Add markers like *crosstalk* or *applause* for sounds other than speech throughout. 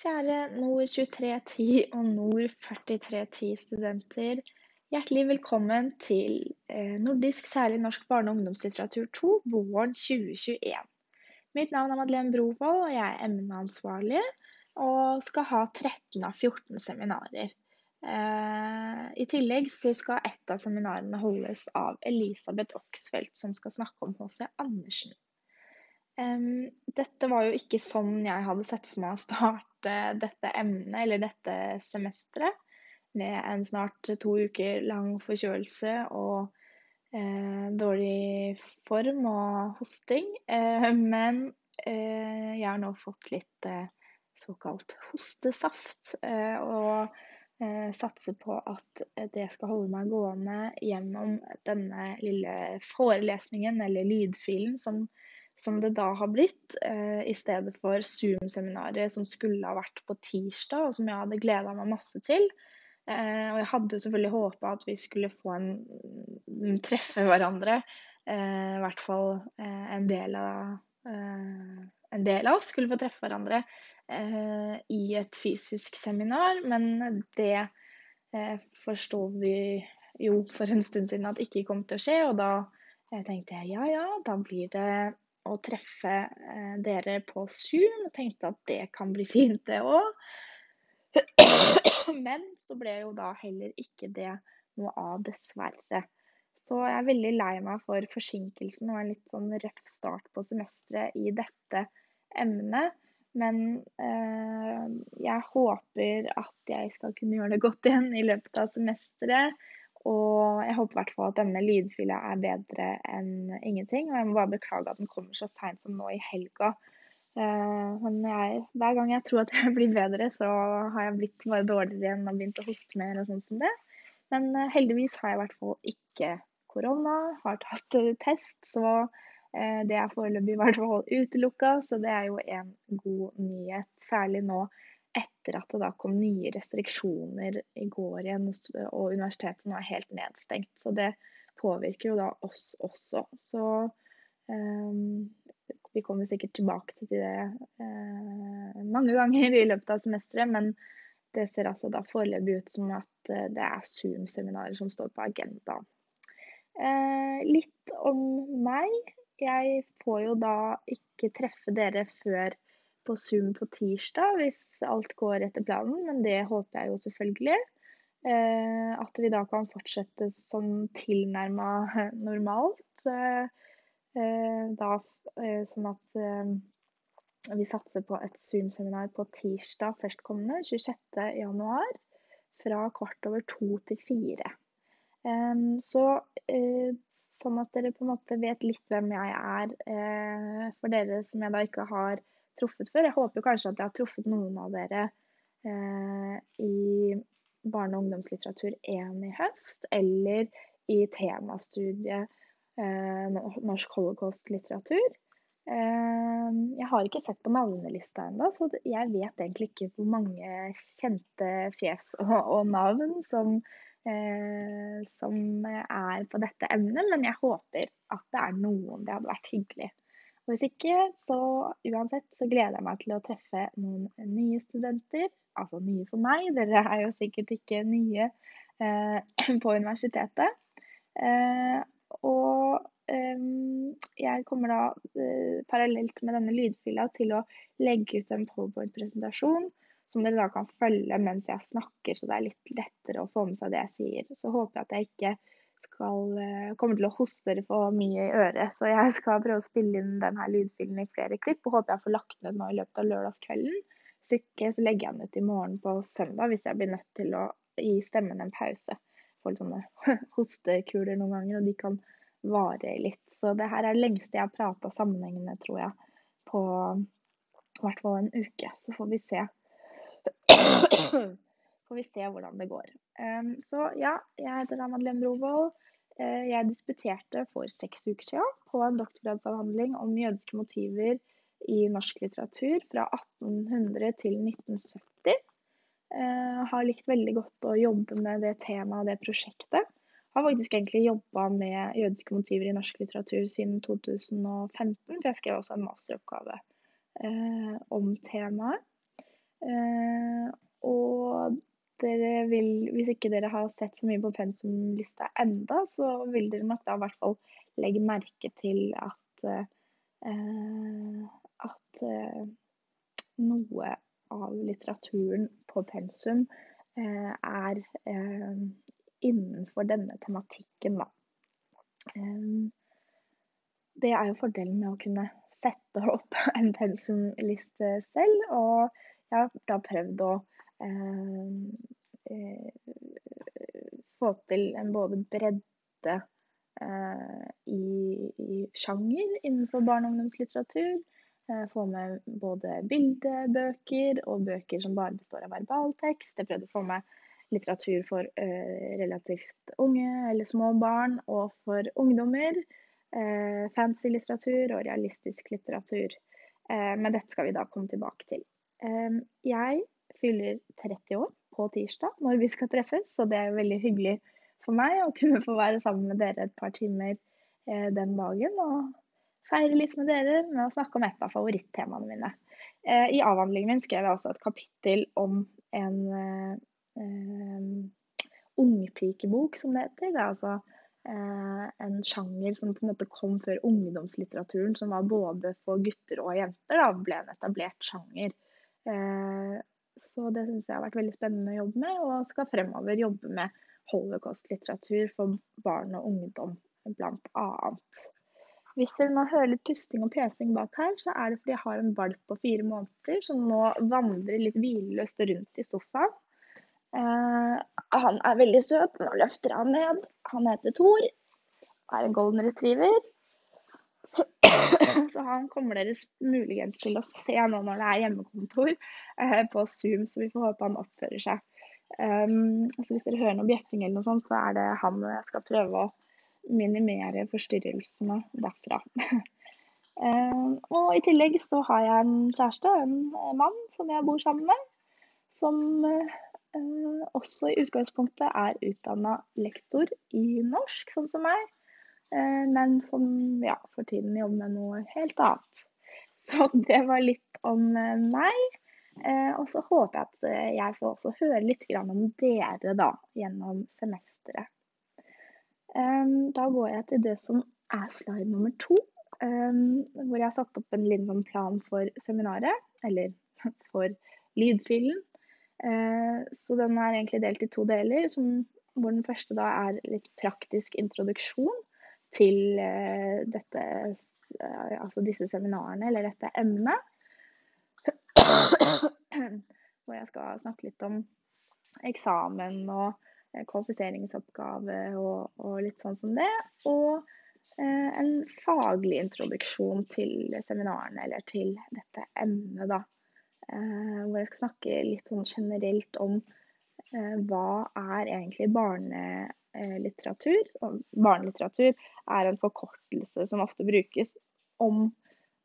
Kjære Nord 2310 og Nord 4310-studenter. Hjertelig velkommen til eh, Nordisk særlig norsk barne- og ungdomslitteratur 2 våren 2021. Mitt navn er Madeleine Brovold, og jeg er emneansvarlig og skal ha 13 av 14 seminarer. Eh, I tillegg skal ett av seminarene holdes av Elisabeth Oxfeldt, som skal snakke om H.C. Andersen. Um, dette var jo ikke sånn jeg hadde sett for meg å starte dette emnet eller dette semesteret. Med en snart to uker lang forkjølelse og eh, dårlig form og hosting. Eh, men eh, jeg har nå fått litt eh, såkalt hostesaft. Eh, og eh, satser på at det skal holde meg gående gjennom denne lille forelesningen eller lydfilen som som det da har blitt, eh, i stedet for Zoom-seminaret som skulle ha vært på tirsdag, og som jeg hadde gleda meg masse til. Eh, og jeg hadde selvfølgelig håpa at vi skulle få en mm, treffe hverandre. Eh, I hvert fall eh, en del av eh, en del av oss skulle få treffe hverandre eh, i et fysisk seminar, men det forsto vi jo for en stund siden at ikke kom til å skje, og da tenkte jeg ja ja, da blir det å treffe eh, dere på Zoom. Og tenkte at det kan bli *laughs* fint, det òg. *clears throat* Men så ble jo da heller ikke det noe av, dessverre. Så jeg er veldig lei meg for forsinkelsen og en litt sånn røff start på semesteret i dette emnet. Men eh, jeg håper at jeg skal kunne gjøre det godt igjen i løpet av semesteret. Og jeg håper i hvert fall at denne lydfila er bedre enn ingenting. Og jeg må bare beklage at den kommer så seint som nå i helga. Uh, men jeg, hver gang jeg tror at jeg *laughs* blir bedre, så har jeg blitt bare dårligere igjen og begynt å hoste mer og sånn som det. Men uh, heldigvis har jeg i hvert fall ikke korona, har tatt uh, test, så det er foreløpig i hvert fall utelukka. Så det er jo en god nyhet, særlig nå etter at det da kom nye restriksjoner i går igjen, og universitetet nå er helt nedstengt. Så det påvirker jo da oss også. Så um, vi kommer sikkert tilbake til det uh, mange ganger i løpet av semesteret, men det ser altså da foreløpig ut som at uh, det er Zoom-seminarer som står på agendaen. Uh, litt om meg. Jeg får jo da ikke treffe dere før på Zoom på tirsdag hvis alt går etter planen, men det håper jeg jo selvfølgelig. Eh, at vi da kan fortsette som tilnærma *laughs* normalt. Eh, eh, sånn at vi satser på et Zoom-seminar på tirsdag førstkommende, 26.1. Fra kvart over to til fire. Så sånn at dere på en måte vet litt hvem jeg er. For dere som jeg da ikke har truffet før. Jeg håper kanskje at jeg har truffet noen av dere eh, i barne- og ungdomslitteratur 1 i høst, eller i temastudiet eh, norsk holocaust-litteratur. Eh, jeg har ikke sett på navnelista ennå, så jeg vet egentlig ikke hvor mange kjente fjes og, og navn som, eh, som er på dette emnet, men jeg håper at det er noen. Det hadde vært hyggelig. Og hvis ikke, så uansett så gleder jeg meg til å treffe noen nye studenter. Altså nye for meg, dere er jo sikkert ikke nye eh, *clears throat* på universitetet. Eh, og jeg kommer da eh, parallelt med denne lydfila til å legge ut en powerpoint-presentasjon som dere da kan følge mens jeg snakker, så det er litt lettere å få med seg det jeg sier. Så håper jeg at jeg ikke skal, eh, kommer til å hoste dere for mye i øret. Så jeg skal prøve å spille inn denne lydfilen i flere klipp, og håper jeg får lagt ned nå i løpet av lørdagskvelden. Hvis ikke så legger jeg den ut i morgen på søndag hvis jeg blir nødt til å gi stemmen en pause. Får sånne *laughs* hostekuler noen ganger, og de kan vare litt. Så det her er det lengste jeg har prata sammenhengende, tror jeg, på i hvert fall en uke. Så får vi se. *clears throat* får vi se hvordan det går. Så ja, jeg heter Madeleine Brovold. Eh, jeg disputerte for seks uker siden på en doktorgradsavhandling om jødiske motiver i norsk litteratur fra 1800 til 1970. Jeg eh, har likt veldig godt å jobbe med det temaet og det prosjektet. Jeg har faktisk egentlig jobba med jødiske motiver i norsk litteratur siden 2015, for jeg skrev også en masteroppgave eh, om temaet. Og dere vil, hvis ikke dere har sett så mye på pensumlista enda, så vil dere nok da i hvert fall legge merke til at at noe av litteraturen på pensum er innenfor denne tematikken, da. Det er jo fordelen med å kunne sette opp *laughs* en pensumliste selv, og jeg har da prøvd å eh, få til en både bredde eh, i, i, sjanger innenfor barne- og ungdomslitteratur. Eh, få med både bildebøker og bøker som bare består av verbaltekst. Jeg prøvde å få med litteratur for uh, relativt unge eller små barn, og for ungdommer. Uh, fancy litteratur og realistisk litteratur. Uh, men dette skal vi da komme tilbake til. Jeg fyller 30 år på tirsdag når vi skal treffes, så det er veldig hyggelig for meg å kunne få være sammen med dere et par timer den dagen. Og feire litt med dere med å snakke om et av favorittemaene mine. I avhandlingen min skrev jeg også et kapittel om en eh, ungpikebok, som det heter. Det er altså eh, en sjanger som på en måte kom før ungdomslitteraturen, som var både for gutter og jenter, da, ble en etablert sjanger. Eh, så det syns jeg har vært veldig spennende å jobbe med, og skal fremover jobbe med holocaust-litteratur for barn og ungdom, blant annet. Hvis dere nå hører litt pusting og pesing bak her, så er det fordi jeg har en valp på fire måneder som nå vandrer litt hvileløst rundt i sofaen. Eh, han er veldig søt. Nå løfter han ned. Han heter Thor. Er en golden retriever. *laughs* så han kommer dere muligens til å se nå når det er hjemmekontor uh, på Zoom, så vi får håpe han oppfører seg. Um, så hvis dere hører noe bjeffing eller noe sånt, så er det han jeg skal prøve å minimere forstyrrelsene derfra. uh, *laughs* og i tillegg så har jeg en kjæreste, en mann, som jeg bor sammen med. Som uh, også i utgangspunktet er utdanna lektor i norsk, sånn som meg, eh, men som ja, for tiden jobber med noe helt annet. *laughs* Så det var litt om eh, meg. Og så håper jeg at jeg får også høre litt om dere da, gjennom semesteret. Da går jeg til det som er slide nummer to, hvor jeg har satt opp en liten sånn plan for seminaret, eller *laughs* for lydfilen. Eh, så den er egentlig delt i to deler, hvor den første da er litt praktisk introduksjon til eh, dette, eh, altså disse seminarene eller dette emnet. *clears throat* Hvor jeg skal snakke litt om eksamen og kvalifiseringsoppgave og, og litt sånn som det. Og en faglig introduksjon til seminarene eller til dette emnet, da. Eh, hvor jeg skal snakke litt sånn generelt om eh, hva er egentlig barnelitteratur. Og barnelitteratur er en forkortelse som ofte brukes om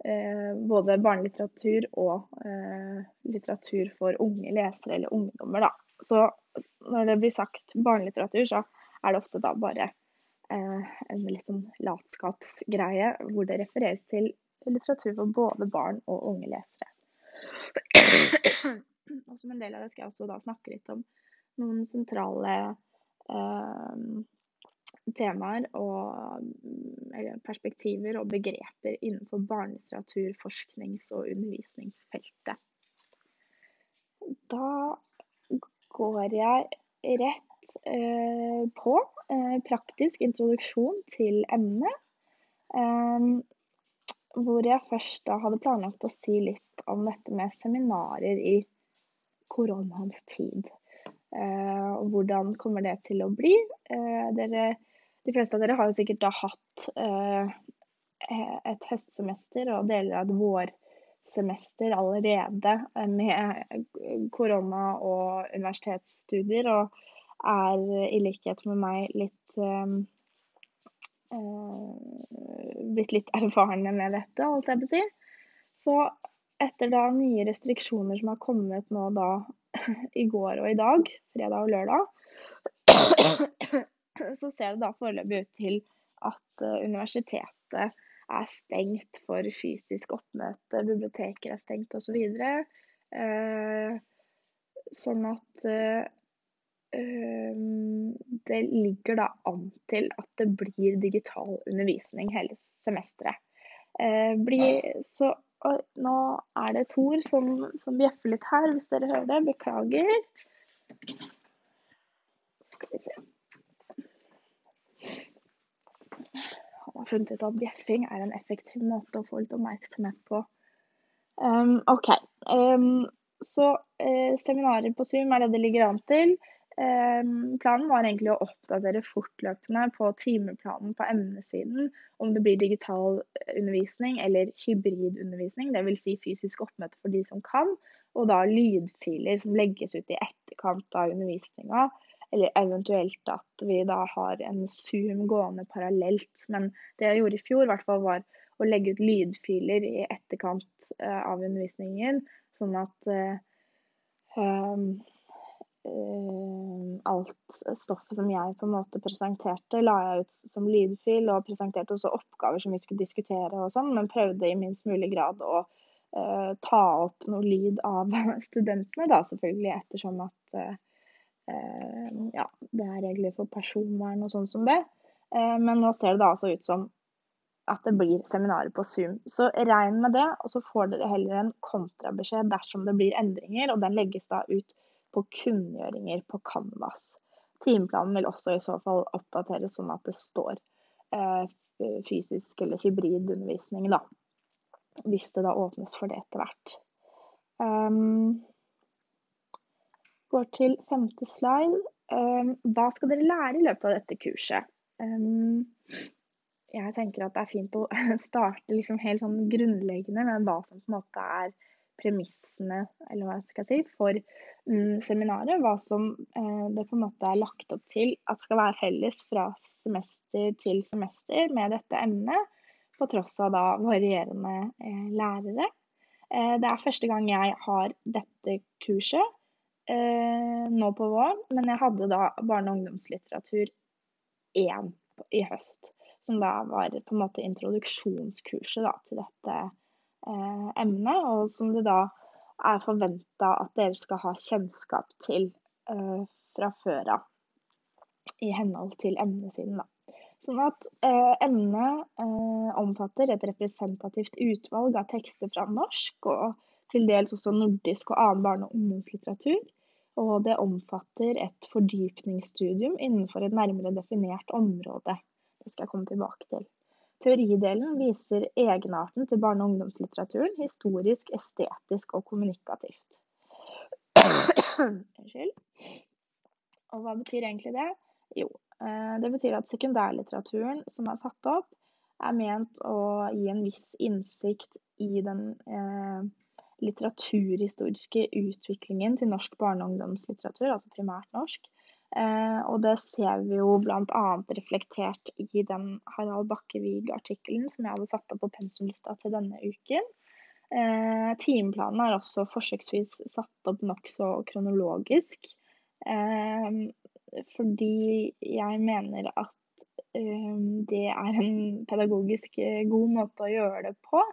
eh, både barnelitteratur og litteratur for unge lesere eller ungdommer. Da. Så når det blir sagt barnelitteratur, så er det ofte da bare en litt sånn latskapsgreie hvor det refereres til litteratur for både barn og unge lesere. Og som en del av det skal jeg også da snakke litt om noen sentrale eh, temaer og perspektiver og begreper innenfor barnelitteratur, forsknings- og undervisningsfeltet. Da går jeg rett eh, på eh, praktisk introduksjon til emnet. Eh, hvor jeg først da hadde planlagt å si litt om dette med seminarer i koronaens tid. Eh, og hvordan kommer det til å bli? Eh, dere, de fleste av dere har jo sikkert da hatt eh, et høstsemester og deler av et vårsemester allerede med korona og universitetsstudier, og er i likhet med meg litt blitt litt erfarne med dette, holdt jeg på å si. Så etter da nye restriksjoner som har kommet nå da *clears throat* i går og i dag, fredag og lørdag, *clears throat* så ser det da foreløpig ut til at eh, universitetet er stengt for fysisk oppmøte, biblioteker er stengt osv. Sånn at det ligger da an til at det blir digital undervisning hele semesteret. Så nå er det Thor som, som bjeffer litt her, hvis dere hører det. Beklager. Skal vi se. Han har funnet ut at bjeffing er en effektiv måte å få litt oppmerksomhet på. Um, OK. Um, så eh, seminarer på Zoom er det det ligger an til. Ehm, planen var egentlig å oppdatere fortløpende på timeplanen på emnesiden om det blir digital undervisning eller hybridundervisning, dvs. Si fysisk oppmøte for de som kan, og da lydfiler som legges ut i etterkant av undervisninga. Eller eventuelt at vi da har en Zoom gående parallelt. Men det jeg gjorde i fjor, var å legge ut lydfiler i etterkant uh, av undervisningen, sånn at um, Eh, alt stoffet som jeg på en måte presenterte, la jeg ut som lydfil, og presenterte også oppgaver som vi skulle diskutere og sånn, men prøvde i minst mulig grad å uh, ta opp noe lyd av *laughs* studentene, da selvfølgelig, ettersom at uh, ja, det er regler for personvern og sånn som det. men nå ser det da altså ut som at det blir seminarer på Zoom. Så regn med det, og så får dere heller en kontrabeskjed dersom det blir endringer, og den legges da ut på kunngjøringer på Canvas. Timeplanen vil også i så fall oppdateres sånn at det står eh, fysisk eller hybridundervisning, da. Hvis det da åpnes for det etter hvert. Um, går til femte slide. Um, hva skal dere lære i løpet av dette kurset? Um, jeg tenker at det er fint å *laughs* starte liksom helt sånn grunnleggende med hva som på en måte er premissene eller hva jeg si, for mm, seminaret. Hva som eh, det på en måte er lagt opp til at skal være felles fra semester til semester med dette emnet, på tross av da varierende eh, lærere. Eh, det er første gang jeg har dette kurset eh, nå på våren, men jeg hadde da barne- og ungdomslitteratur 1 i høst. Som da var på en måte introduksjonskurset da, til dette Eh, emne, og som det da er forventa at dere skal ha kjennskap til eh, fra før av. I henhold til emnesiden, da. Sånn at eh, emnet eh, omfatter et representativt utvalg av tekster fra norsk og til dels også nordisk og annen barne- og ungdomslitteratur. Og det omfatter et fordypningsstudium innenfor et nærmere definert område. Det skal jeg komme tilbake til. Teoridelen viser egenarten til barne- og ungdomslitteraturen historisk, estetisk og kommunikativt. *coughs* Unnskyld. Og hva betyr egentlig det? Jo, eh, det betyr at sekundærlitteraturen som er satt opp, er ment å gi en viss innsikt i den eh, litteraturhistoriske utviklingen til norsk barne- og ungdomslitteratur, altså primært norsk, og det ser vi jo bl.a. reflektert i den Harald Bakkevig-artikkelen som jeg hadde satt opp på pensumlista til denne uken. Eh, timeplanen er også forsøksvis satt opp nokså kronologisk. Eh, fordi jeg mener at eh, det er en pedagogisk eh, god måte å gjøre det på.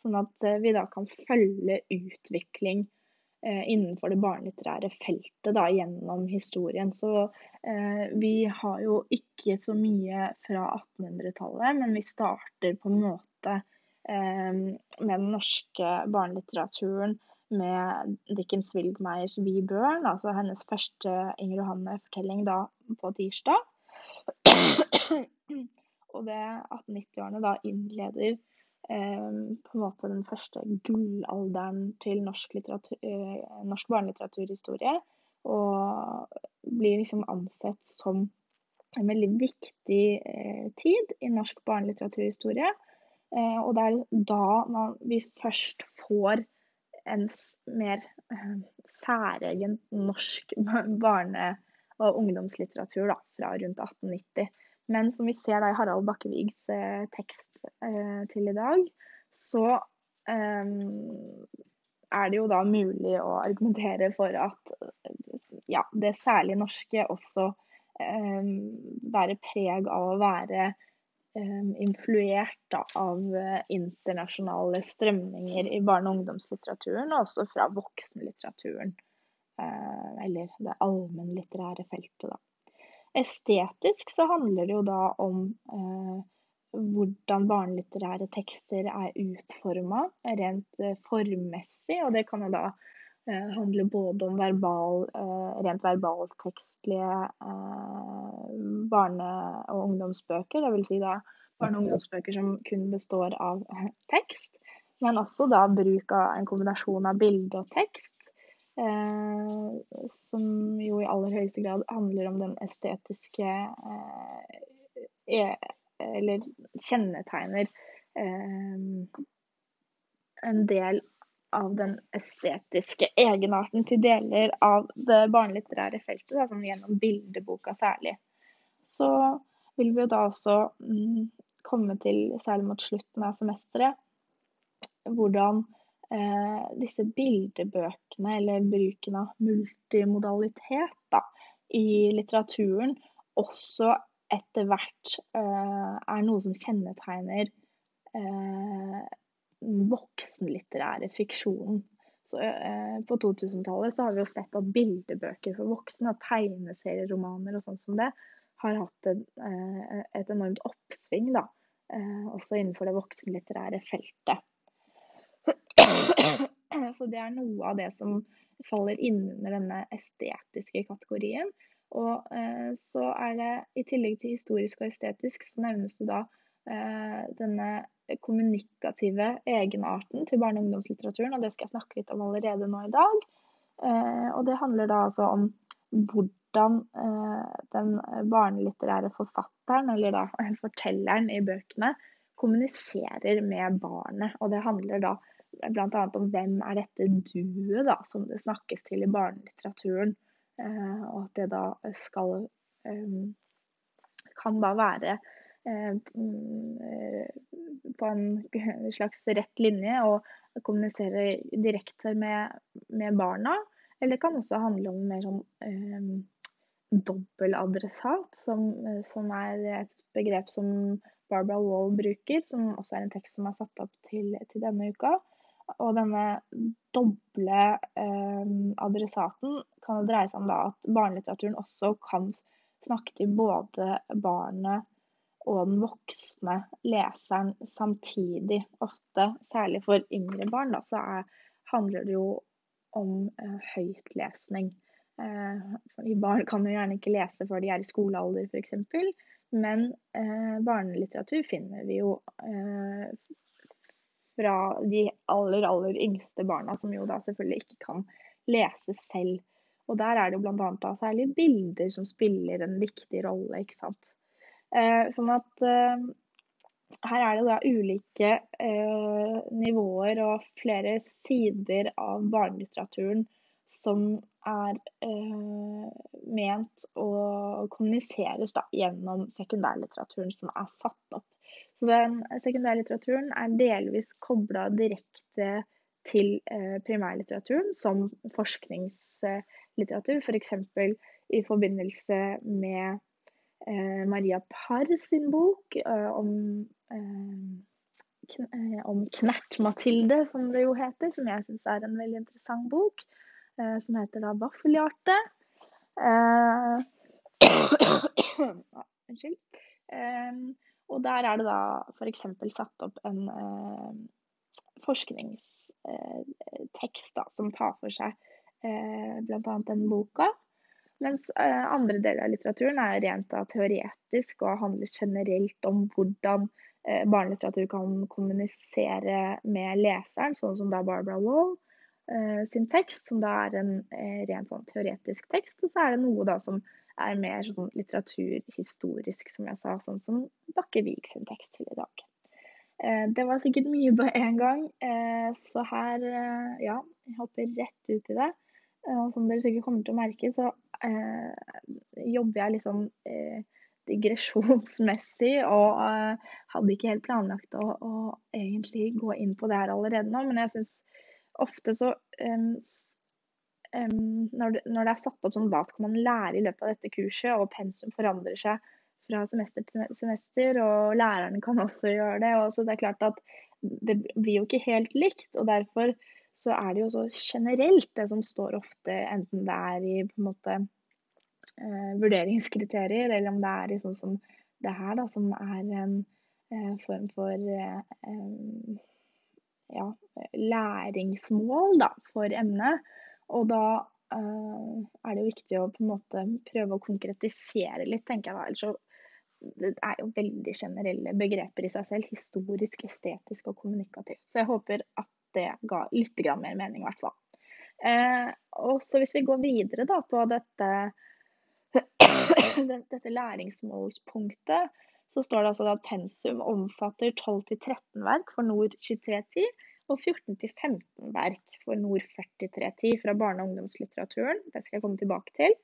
Sånn at eh, vi da kan følge utvikling Eh, innenfor det barnelitterære feltet da, gjennom historien. Så eh, vi har jo ikke så mye fra 1800-tallet, men vi starter på en måte eh, med den norske barnelitteraturen med Dickens Wilgmeiers 'Vi børn', altså hennes første Inger Johanne-fortelling da på tirsdag. *clears throat* Og det 1890-årene da innleder på en måte den første gullalderen til norsk, eh, norsk barnelitteraturhistorie. Og blir liksom ansett som en veldig viktig eh, tid i norsk barnelitteraturhistorie. Eh, og det er da man, vi først får en mer særegen norsk barne- og ungdomslitteratur da, fra rundt 1890. Men som vi ser da i Harald Bakkevigs eh, tekst eh, til i dag, så eh, er det jo da mulig å argumentere for at ja, det særlig norske også eh, bærer preg av å være influert da, av internasjonale strømninger i barne- og ungdomslitteraturen, og også fra voksenlitteraturen. Eller det allmennlitterære feltet, da. Estetisk så handler det jo da om hvordan barnelitterære tekster er utforma rent formmessig. Og det kan jo da Eh, handle både om verbal, eh, rent verbaltekstlige eh, barne- og ungdomsbøker, dvs. Si barne- og ungdomsbøker som kun består av *laughs* tekst, men også da bruk av en kombinasjon av bilde og tekst. Eh, som jo i aller høyeste grad handler om den estetiske eh, Eller kjennetegner eh, en del av den estetiske egenarten til deler av det barnelitterære feltet, da, som gjennom bildeboka særlig. Så vil vi jo da også mm, komme til, særlig mot slutten av semesteret, hvordan eh, disse bildebøkene, eller bruken av multimodalitet da, i litteraturen, også etter hvert eh, er noe som kjennetegner eh, voksenlitterære fiksjonen. Så, eh, på 2000-tallet har vi jo sett at bildebøker for voksne og tegneserieromaner og sånn som det har hatt et, eh, et enormt oppsving, da. Eh, også innenfor det voksenlitterære feltet. Så det er noe av det som faller innunder denne estetiske kategorien. Og eh, så er det i tillegg til historisk og estetisk, så nevnes det da eh, denne kommunikative egenarten til barne- og ungdomslitteraturen, og det skal jeg snakke litt om allerede nå i dag. Eh, og det handler da altså om hvordan eh, den barnelitterære forfatteren, eller da *laughs* fortelleren i bøkene, kommuniserer med barnet. Og det handler da bl.a. om hvem er dette duet da, som det snakkes til i barnelitteraturen. Eh, og at det da skal kan da være Eh, mm, på en *laughs* slags rett linje og kommunisere direkte med, med barna. Eller det kan også handle om mer sånn eh, dobbeladressat, som, som, er et begrep som Barbara Wall bruker, som også er en tekst som er satt opp til, til denne uka. Og denne doble eh, adressaten kan det dreie seg om da at barnelitteraturen også kan snakke til både barnet og den voksne leseren samtidig. Ofte, særlig for yngre barn, da, så er, handler det jo om eh, høytlesning. Eh, barn kan jo gjerne ikke lese før de er i skolealder, f.eks. Men eh, barnelitteratur finner vi jo eh, fra de aller, aller yngste barna, som jo da selvfølgelig ikke kan lese selv. Og der er det jo bl.a. særlig bilder som spiller en viktig rolle. ikke sant? Eh, sånn at eh, her er det da ulike eh, nivåer og flere sider av barnelitteraturen som er ment å kommuniseres da, gjennom sekundærlitteraturen som er satt opp. Så den sekundærlitteraturen er delvis kobla direkte til primærlitteraturen som forskningslitteratur, f.eks. For i forbindelse med eh, Maria Parr sin bok eh, om, eh, eh, om Knert-Mathilde, som det jo heter, som jeg syns er en veldig interessant bok. Eh, som heter da 'Vaffelhjerte'. *coughs* Unnskyld. Og der er det da f.eks. satt opp en forskningstekst da, som tar for seg eh, bl.a. den boka. Mens eh, andre deler av litteraturen er rent teoretisk og handler generelt om hvordan eh, barnelitteratur kan kommunisere med leseren, sånn som da Barbara Wall eh, sin tekst, som da er en rent sånn teoretisk tekst. Og så er det noe da som er mer sånn litteraturhistorisk, som jeg sa, sånn som Bakkevik sin tekst til i dag. Det var sikkert mye på en gang, så her, ja, jeg hopper rett ut i det. Og som dere sikkert kommer til å merke, så eh, jobber jeg litt sånn eh, digresjonsmessig og eh, hadde ikke helt planlagt å, å, egentlig gå inn på det her allerede nå. Men jeg syns ofte så um, um, når, det, når, det, er satt opp sånn hva skal man lære i løpet av dette kurset, og pensum forandrer seg fra semester til semester, og læreren kan også gjøre det. Og så det er klart at det blir jo ikke helt likt. og Derfor så er det jo så generelt det som står ofte, enten det er i på en måte eh, vurderingskriterier, eller om det er i sånn som det her, da, som er en eh, form for eh, ja, læringsmål da, for emnet. Og da uh, er det jo viktig å på en måte prøve å konkretisere litt, tenker jeg da. Ellers så det er jo veldig generelle begreper i seg selv. Historisk, estetisk og kommunikativt. Så jeg håper at det ga litt mer mening, i hvert fall. Eh, og så hvis vi går videre da på dette, *coughs* dette læringsmålspunktet, så står det altså at pensum omfatter 12-13 verk for Nord 2310 og 14-15 verk for Nord 4310 fra barne- og ungdomslitteraturen. Det skal jeg komme tilbake til.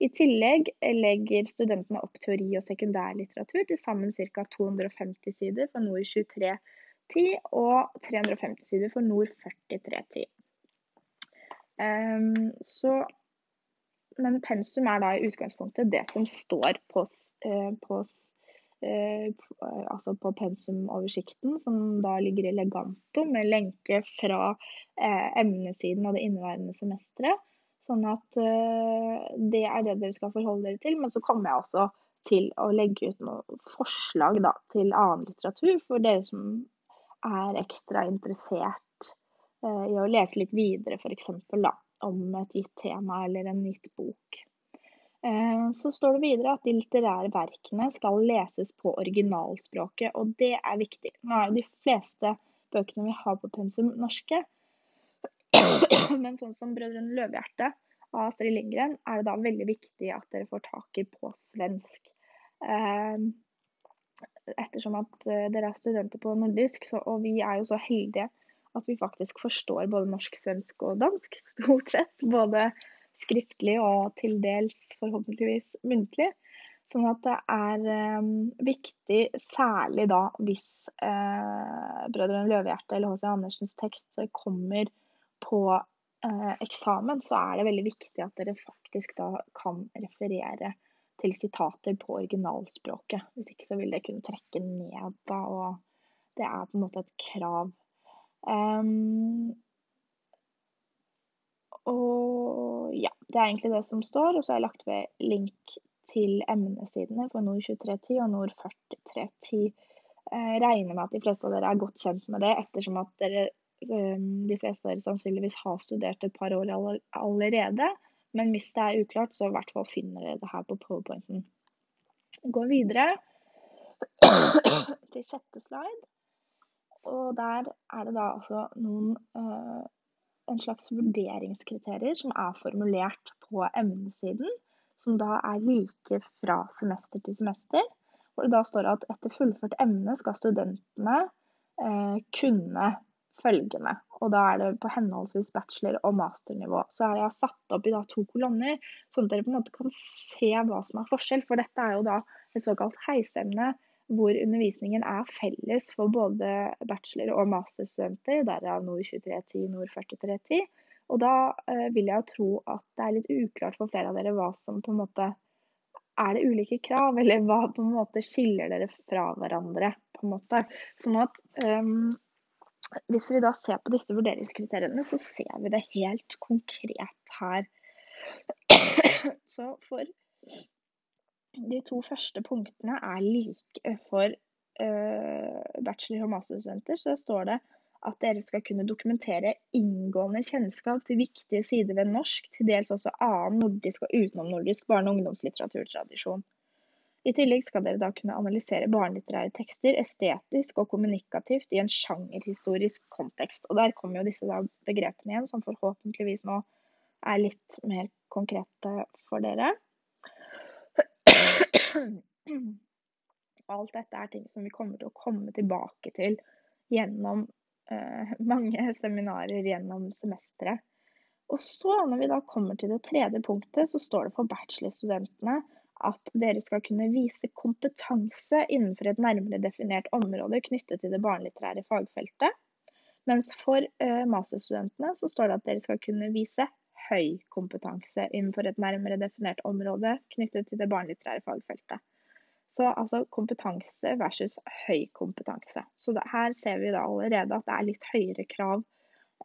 I tillegg legger studentene opp teori- og sekundærlitteratur til sammen ca. 250 sider for Nord 2310 og 350 sider for Nord 4310. Um, så, men pensum er da i utgangspunktet det som står på, uh, på Eh, altså på pensumoversikten, som da ligger i Leganto, med lenke fra eh, emnesiden av det inneværende semesteret. Sånn at eh, det er det dere skal forholde dere til. Men så kommer jeg også til å legge ut noen forslag da, til annen litteratur for dere som er ekstra interessert i å lese litt videre, f.eks. om et gitt tema eller en gitt bok. Eh, så står det videre at de litterære verkene skal leses på originalspråket, og det er viktig. Nå er jo de fleste bøkene vi har på pensum, norske. *clears throat* Men sånn som 'Brødrene Løvehjerte' av Astrid Lindgren, er det da veldig viktig at dere får tak i på svensk. Eh, ettersom at eh, dere er studenter på nordisk, så, og vi er jo så heldige at vi faktisk forstår både norsk, svensk og dansk, *laughs* stort sett. Både skriftlig og til dels forhåpentligvis muntlig. Sånn at det er eh, viktig, særlig da hvis eh, 'Brødrene Løvehjerte' eller H.C. Andersens tekst kommer på eh, eksamen, så er det veldig viktig at dere faktisk da kan referere til sitater på originalspråket. Hvis ikke så vil det kunne trekke ned da, og det er på en måte et krav. Um, og ja, det er egentlig det som står. Og så har jeg lagt ved link til emnesidene for Nord 2310 og Nord 4310. Jeg regner med at de fleste av dere er godt kjent med det, ettersom at dere, ehm, de fleste av dere sannsynligvis har studert et par år allerede. Men hvis det er uklart, så i hvert fall finner dere det her på powerpointen. Gå videre til sjette slide. Og der er det da altså noen uh, en slags vurderingskriterier som er formulert på emnesiden, som da er like fra semester til semester. Hvor det da står at etter fullført emne skal studentene eh, kunne følgende. Og da er det på henholdsvis bachelor- og masternivå. Så har jeg satt opp i da to kolonner, sånn at dere på en måte kan se hva som er forskjell. For dette er jo da et såkalt heisemne hvor undervisningen er felles for både bachelor- og masterstudenter, derav Nord 2310, Nord 4310. Og da eh, vil jeg jo tro at det er litt uklart for flere av dere hva som på en måte Er det ulike krav, eller hva på en måte skiller dere fra hverandre? på en måte. Sånn at um, hvis vi da ser på disse vurderingskriteriene, så ser vi det helt konkret her. Så for de to første punktene er like for uh, bachelor- og masterstudenter. Så står det at dere skal kunne dokumentere inngående kjennskap til viktige sider ved norsk, til dels også annen nordisk og utenomnordisk barne- og ungdomslitteraturtradisjon. I tillegg skal dere da kunne analysere barnelitterære tekster estetisk og kommunikativt i en sjangerhistorisk kontekst. Og der kommer jo disse begrepene igjen, som forhåpentligvis nå er litt mer konkrete for dere. *clears throat* Alt dette er ting som vi kommer til å komme tilbake til gjennom eh, *laughs* mange seminarer gjennom semesteret. Og så, når vi da kommer til det tredje punktet, så står det for bachelorstudentene at dere skal kunne vise kompetanse innenfor et nærmere definert område knyttet til det barnelitterære fagfeltet. Mens for eh, masterstudentene så står det at dere skal kunne vise høy kompetanse innenfor et nærmere definert område knyttet til det barnelitterære fagfeltet. Så altså kompetanse versus høy kompetanse. Så det, her ser vi da allerede at det er litt høyere krav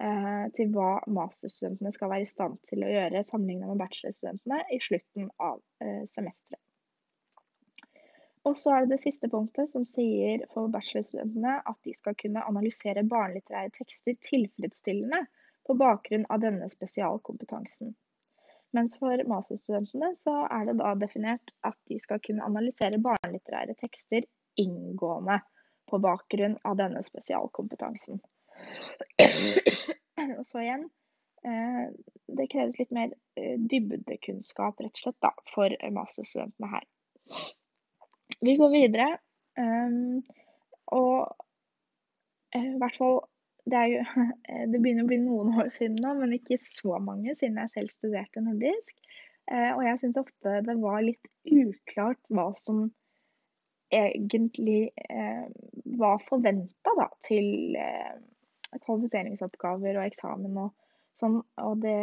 eh, til hva masterstudentene skal være i stand til å gjøre sammenlignet med bachelorstudentene i slutten av eh, semesteret. Og så er det det siste punktet som sier for bachelorstudentene at de skal kunne analysere barnelitterære tekster tilfredsstillende på bakgrunn av denne spesialkompetansen. Mens for masterstudentene så er det da definert at de skal kunne analysere barnelitterære tekster inngående på bakgrunn av denne spesialkompetansen. Og Så igjen, eh, det kreves litt mer eh, dybdekunnskap rett og slett da, for masterstudentene her. Vi går videre. Um, og eh, i hvert fall det, jo, *laughs* det, begynner å bli noen år siden nå, men ikke så mange siden jeg selv studerte nordisk. Eh, og jeg syns ofte det var litt uklart hva som egentlig eh, var forventa til eh, kvalifiseringsoppgaver og eksamen og sånn. Og det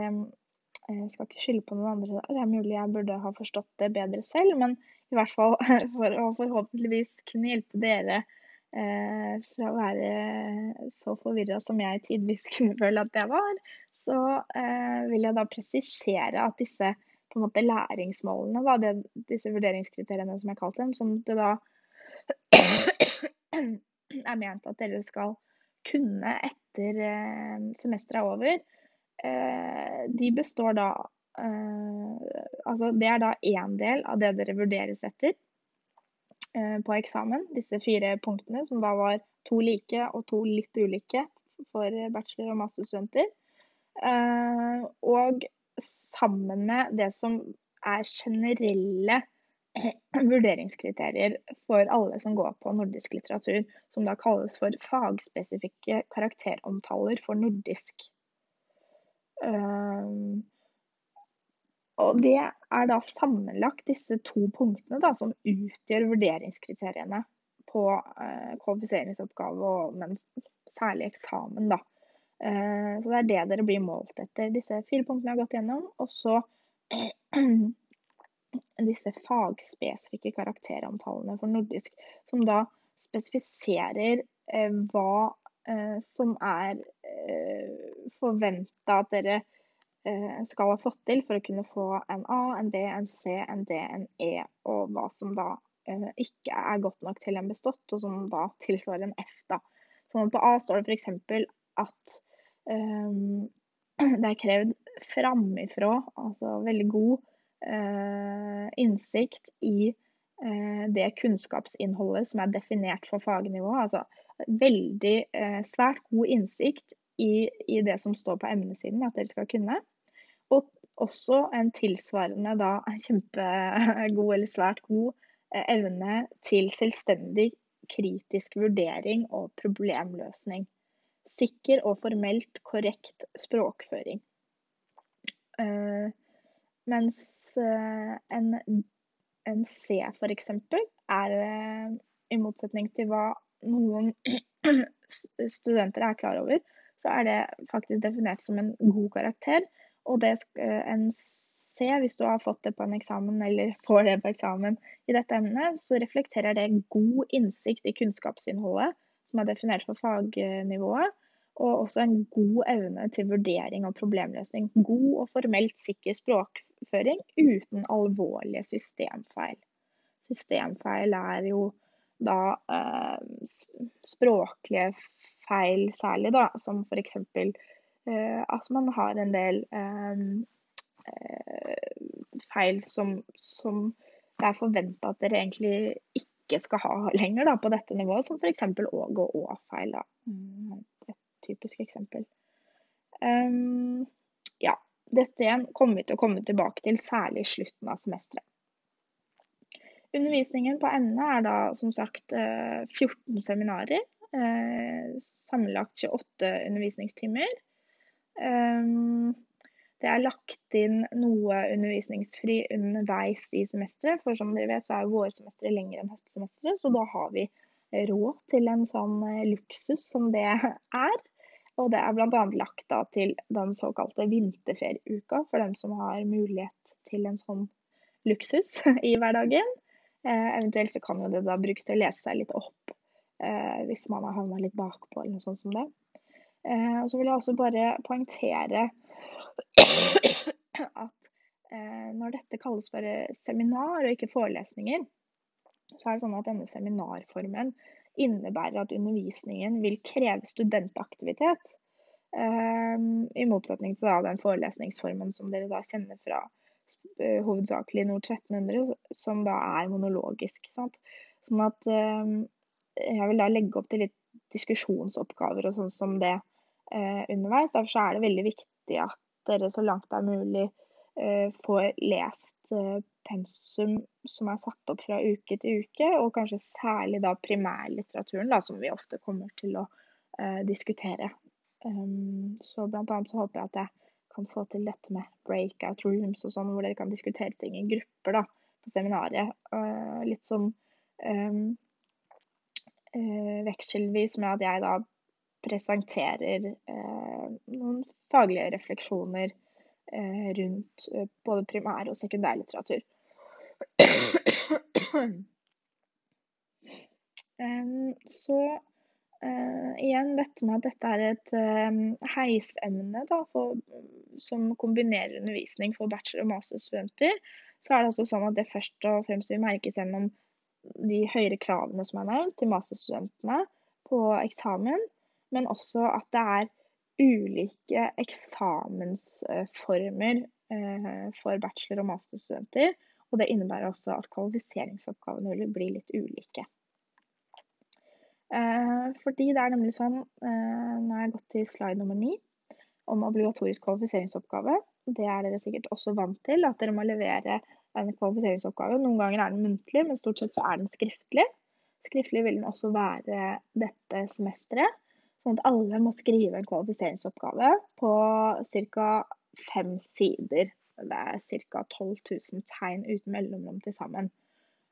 Jeg skal ikke skylde på noen andre det er mulig jeg burde ha forstått det bedre selv, men i hvert fall *laughs* for å forhåpentligvis kunne hjelpe dere fra å være så forvirra som jeg tidvis *laughs* kunne føle at jeg var, så eh, vil jeg da presisere at disse på en måte læringsmålene, da, det, disse vurderingskriteriene som jeg kalte dem, som det da *clears throat* er ment at dere skal kunne etter eh, semesteret er over, eh, de består da eh, Altså det er da én del av det dere vurderes etter. Eh, på eksamen, disse fire punktene, som da var to like og to litt ulike for bachelor- og masterstudenter. Eh, og sammen med det som er generelle *clears throat* vurderingskriterier for alle som går på nordisk litteratur, som da kalles for fagspesifikke karakteromtaler for nordisk. Um, og det er da sammenlagt disse to punktene da, som utgjør vurderingskriteriene på eh, kvalifiseringsoppgave, og, men særlig eksamen. da. Eh, så det er det dere blir målt etter. Disse fire punktene jeg har gått gjennom. Og så *clears throat* disse fagspesifikke karakteromtalene for nordisk, som da spesifiserer eh, hva eh, som er eh, forventa at dere skal ha fått til for å kunne få en A, en B, en C, en D, en E, og hva som da eh, ikke er godt nok til en bestått, og som da tilsvarer en F. da. Sånn på A står det f.eks. at um, *clears throat* det er krevd framifrå, altså veldig god innsikt i det kunnskapsinnholdet som er definert for fagnivået. Altså veldig uh, svært god innsikt i, i, det som står på emnesiden at dere skal kunne. Og også en tilsvarende da kjempegod eller svært god eh, evne til selvstendig kritisk vurdering og problemløsning. Sikker og formelt korrekt språkføring. Uh, mens uh, en, en C f.eks. er uh, i motsetning til hva noen *clears throat* studenter er klar over, så er det faktisk definert som en god karakter og det eh, en ser hvis du har fått det på en eksamen eller *laughs* får det på eksamen i dette emnet, så reflekterer det god innsikt i kunnskapsinnholdet som er definert for fagnivået, og også en god evne til vurdering og problemløsning. God og formelt sikker språkføring uten alvorlige systemfeil. Systemfeil er jo da eh, språklige feil særlig, da, som f.eks. Eh, at man har en del eh, eh, feil som, som det er forventa at dere egentlig ikke skal ha lenger da, på dette nivået, som f.eks. åg og å-feil. Mm, et typisk eksempel. Um, ja, dette igjen kommer vi til å komme tilbake til, særlig i slutten av semesteret. Undervisningen på emnet er da som sagt 14 seminarer. Sammenlagt 28 undervisningstimer. Ehm, det er lagt inn noe undervisningsfri underveis i semesteret, for som dere vet så er vårsemesteret lengre enn høstsemesteret, så da har vi råd til en sånn eh, luksus som det er. Og det er bl.a. lagt da til den såkalte vinterferieuka, for dem som har mulighet til en sånn luksus *laughs* i hverdagen. Eh, eventuelt så kan jo det da brukes til å lese seg litt opp eh, hvis man har havna litt bakpå eller noe sånt som det. Eh, og så vil jeg også bare poengtere at eh, når dette kalles for seminar og ikke forelesninger, så er det sånn at denne seminarformen innebærer at undervisningen vil kreve studentaktivitet. I motsetning til den forelesningsformen som dere da kjenner fra hovedsakelig Nord 1300, som da er monologisk. Sant? Sånn at jeg vil da legge opp til litt diskusjonsoppgaver og sånn som det uh, underveis. Derfor er det veldig viktig at dere så langt det er mulig eh, får lest pensum som er satt opp fra uke til uke, og kanskje særlig da primærlitteraturen, da, som vi ofte kommer til å diskutere. Um, så blant annet så håper jeg at jeg kan få til dette med breakout rooms og sånn, hvor dere kan diskutere ting i grupper da, på seminaret. Uh, litt sånn um, uh, vekselvis med at jeg da presenterer uh, noen faglige refleksjoner rundt både primær- og sekundærlitteratur. *clears throat* så Uh, igjen dette med at dette er et uh, heisemne da, for, som kombinerer undervisning for bachelor- og masterstudenter. Så er det altså sånn at det først og fremst vil merkes gjennom de høyere kravene som er nevnt til masterstudentene på eksamen, men også at det er ulike eksamensformer uh, for bachelor- og masterstudenter. Og det innebærer også at kvalifiseringsoppgavene vil bli litt ulike. Eh, fordi det er nemlig sånn, eh, nå har jeg gått til slide nummer ni, om obligatorisk kvalifiseringsoppgave. Det er dere sikkert også vant til, at dere må levere en kvalifiseringsoppgave. Noen ganger er den muntlig, men stort sett så er den skriftlig. Skriftlig vil den også være dette semesteret. Sånn at alle må skrive en kvalifiseringsoppgave på ca. fem sider. Det er ca. 12 000 tegn uten mellomrom til sammen.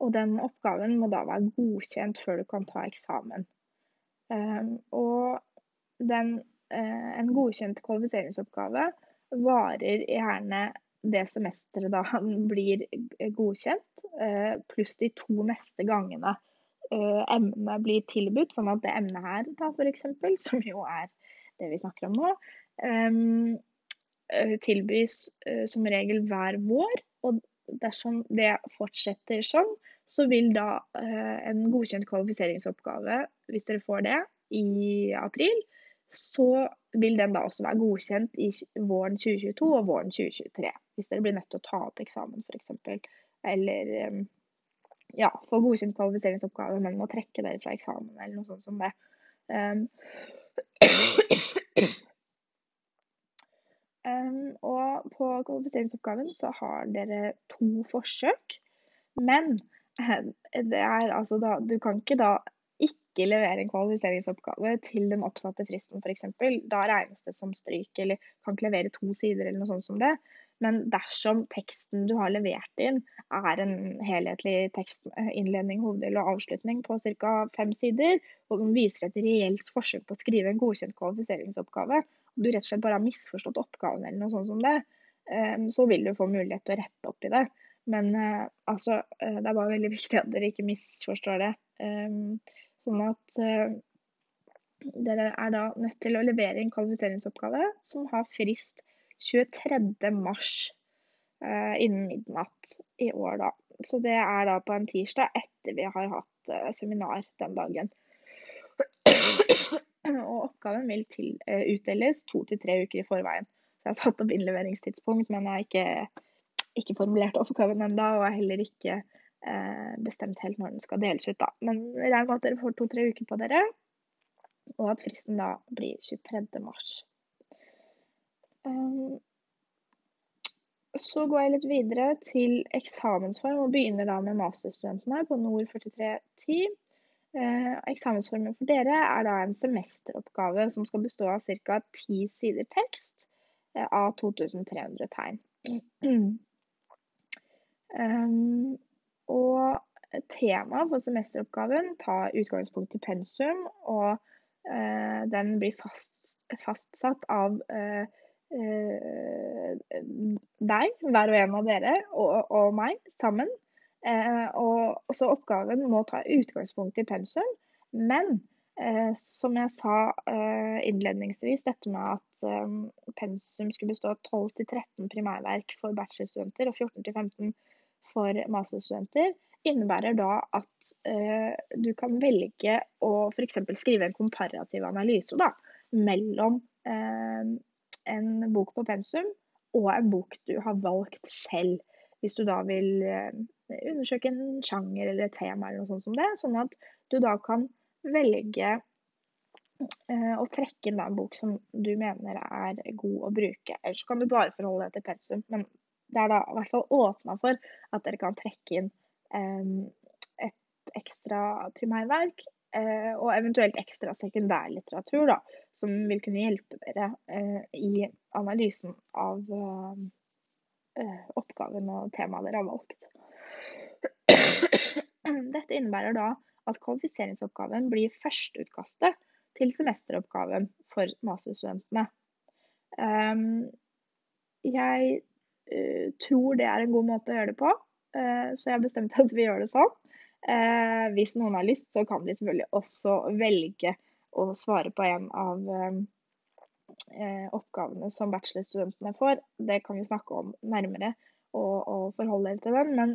Og den oppgaven må da være godkjent før du kan ta eksamen. Um, og den, uh, en godkjent kvalifiseringsoppgave varer gjerne det semesteret da han blir godkjent, uh, pluss de to neste gangene emnet blir tilbudt. Sånn at det emnet her, da for eksempel, *laughs* som jo er det vi snakker om nå, um, tilbys som regel hver vår. Og dersom det fortsetter sånn, så vil da eh, en godkjent kvalifiseringsoppgave, hvis dere får det i april, så vil den da også være godkjent i våren 2022 og våren 2023. Hvis dere blir nødt til å ta opp eksamen f.eks. Eller eh, ja, få godkjent kvalifiseringsoppgave, men må trekke dere fra eksamen eller noe sånt som det. Um, Um, *coughs* og på kvalifiseringsoppgaven så har dere to forsøk. Men uh, det er altså da Du kan ikke da ikke levere en kvalifiseringsoppgave til den oppsatte fristen f.eks. Da regnes det som stryk, eller kan ikke levere to sider eller noe sånt som det. Men dersom teksten du har levert inn er en helhetlig tekst, eh, innledning, hoveddel og avslutning på ca. fem sider, og som viser et reelt forsøk på å skrive en godkjent kvalifiseringsoppgave, og du rett og slett bare har misforstått oppgaven eller noe sånt som det, ehm, så vil du få mulighet til å rette opp i det. Men eh, altså, eh, det er bare veldig viktig at dere ikke misforstår det. Sånn at eh, dere er da nødt til å levere en kvalifiseringsoppgave som har frist 23. mars innen midnatt i år, da. Så det er da på en tirsdag etter vi har hatt seminar den dagen. Og oppgaven vil til, eh, utdeles to til tre uker i forveien. Så jeg har satt opp innleveringstidspunkt, men jeg har ikke, ikke formulert oppgaven ennå. Og har heller ikke uh, bestemt helt når den skal deles ut, da. Men regn med at dere får to-tre uker på dere. Og at fristen da blir 23. mars. Um, så går jeg litt videre til eksamensform og begynner da med masterstudentene på Nord 4310. Eh, eksamensformen for dere er da en semesteroppgave som skal bestå av ca. ti sider tekst eh, av 2300 tegn. Um, og temaet for semesteroppgaven tar utgangspunkt i pensum, og eh, den blir fast, fastsatt av uh, deg, hver og en av dere, og, og meg sammen. Eh, og så oppgaven må ta utgangspunkt i pensum, men eh, som jeg sa eh, innledningsvis, dette med at eh, pensum skulle bestå av 12-13 primærverk for bachelorstudenter og 14-15 for masterstudenter, innebærer da at eh, du kan velge å f.eks. skrive en komparativ analyse da, mellom eh, en bok på pensum og en bok du har valgt selv. Hvis du da vil undersøke en sjanger eller et tema eller noe sånt som det, sånn at du da kan velge eh, å trekke inn en bok som du mener er god å bruke. Ellers kan du bare forholde deg til pensum, men det er da i hvert fall åpna for at dere kan trekke inn eh, et ekstra primærverk eh, og eventuelt ekstra sekundærlitteratur, da, som vil kunne hjelpe dere i analysen av oppgaven og temaet dere har valgt. Dette innebærer da at kvalifiseringsoppgaven blir førsteutkastet til semesteroppgaven for masterstudentene. Ehm, jeg eh, tror det er en god måte å gjøre det på, eh, så jeg har bestemt at vi gjør det sånn. Eh, hvis noen har lyst, så kan de selvfølgelig også velge å svare på en av oppgavene som bachelorstudentene får. Det kan vi snakke om nærmere og, og forholde dere til den, men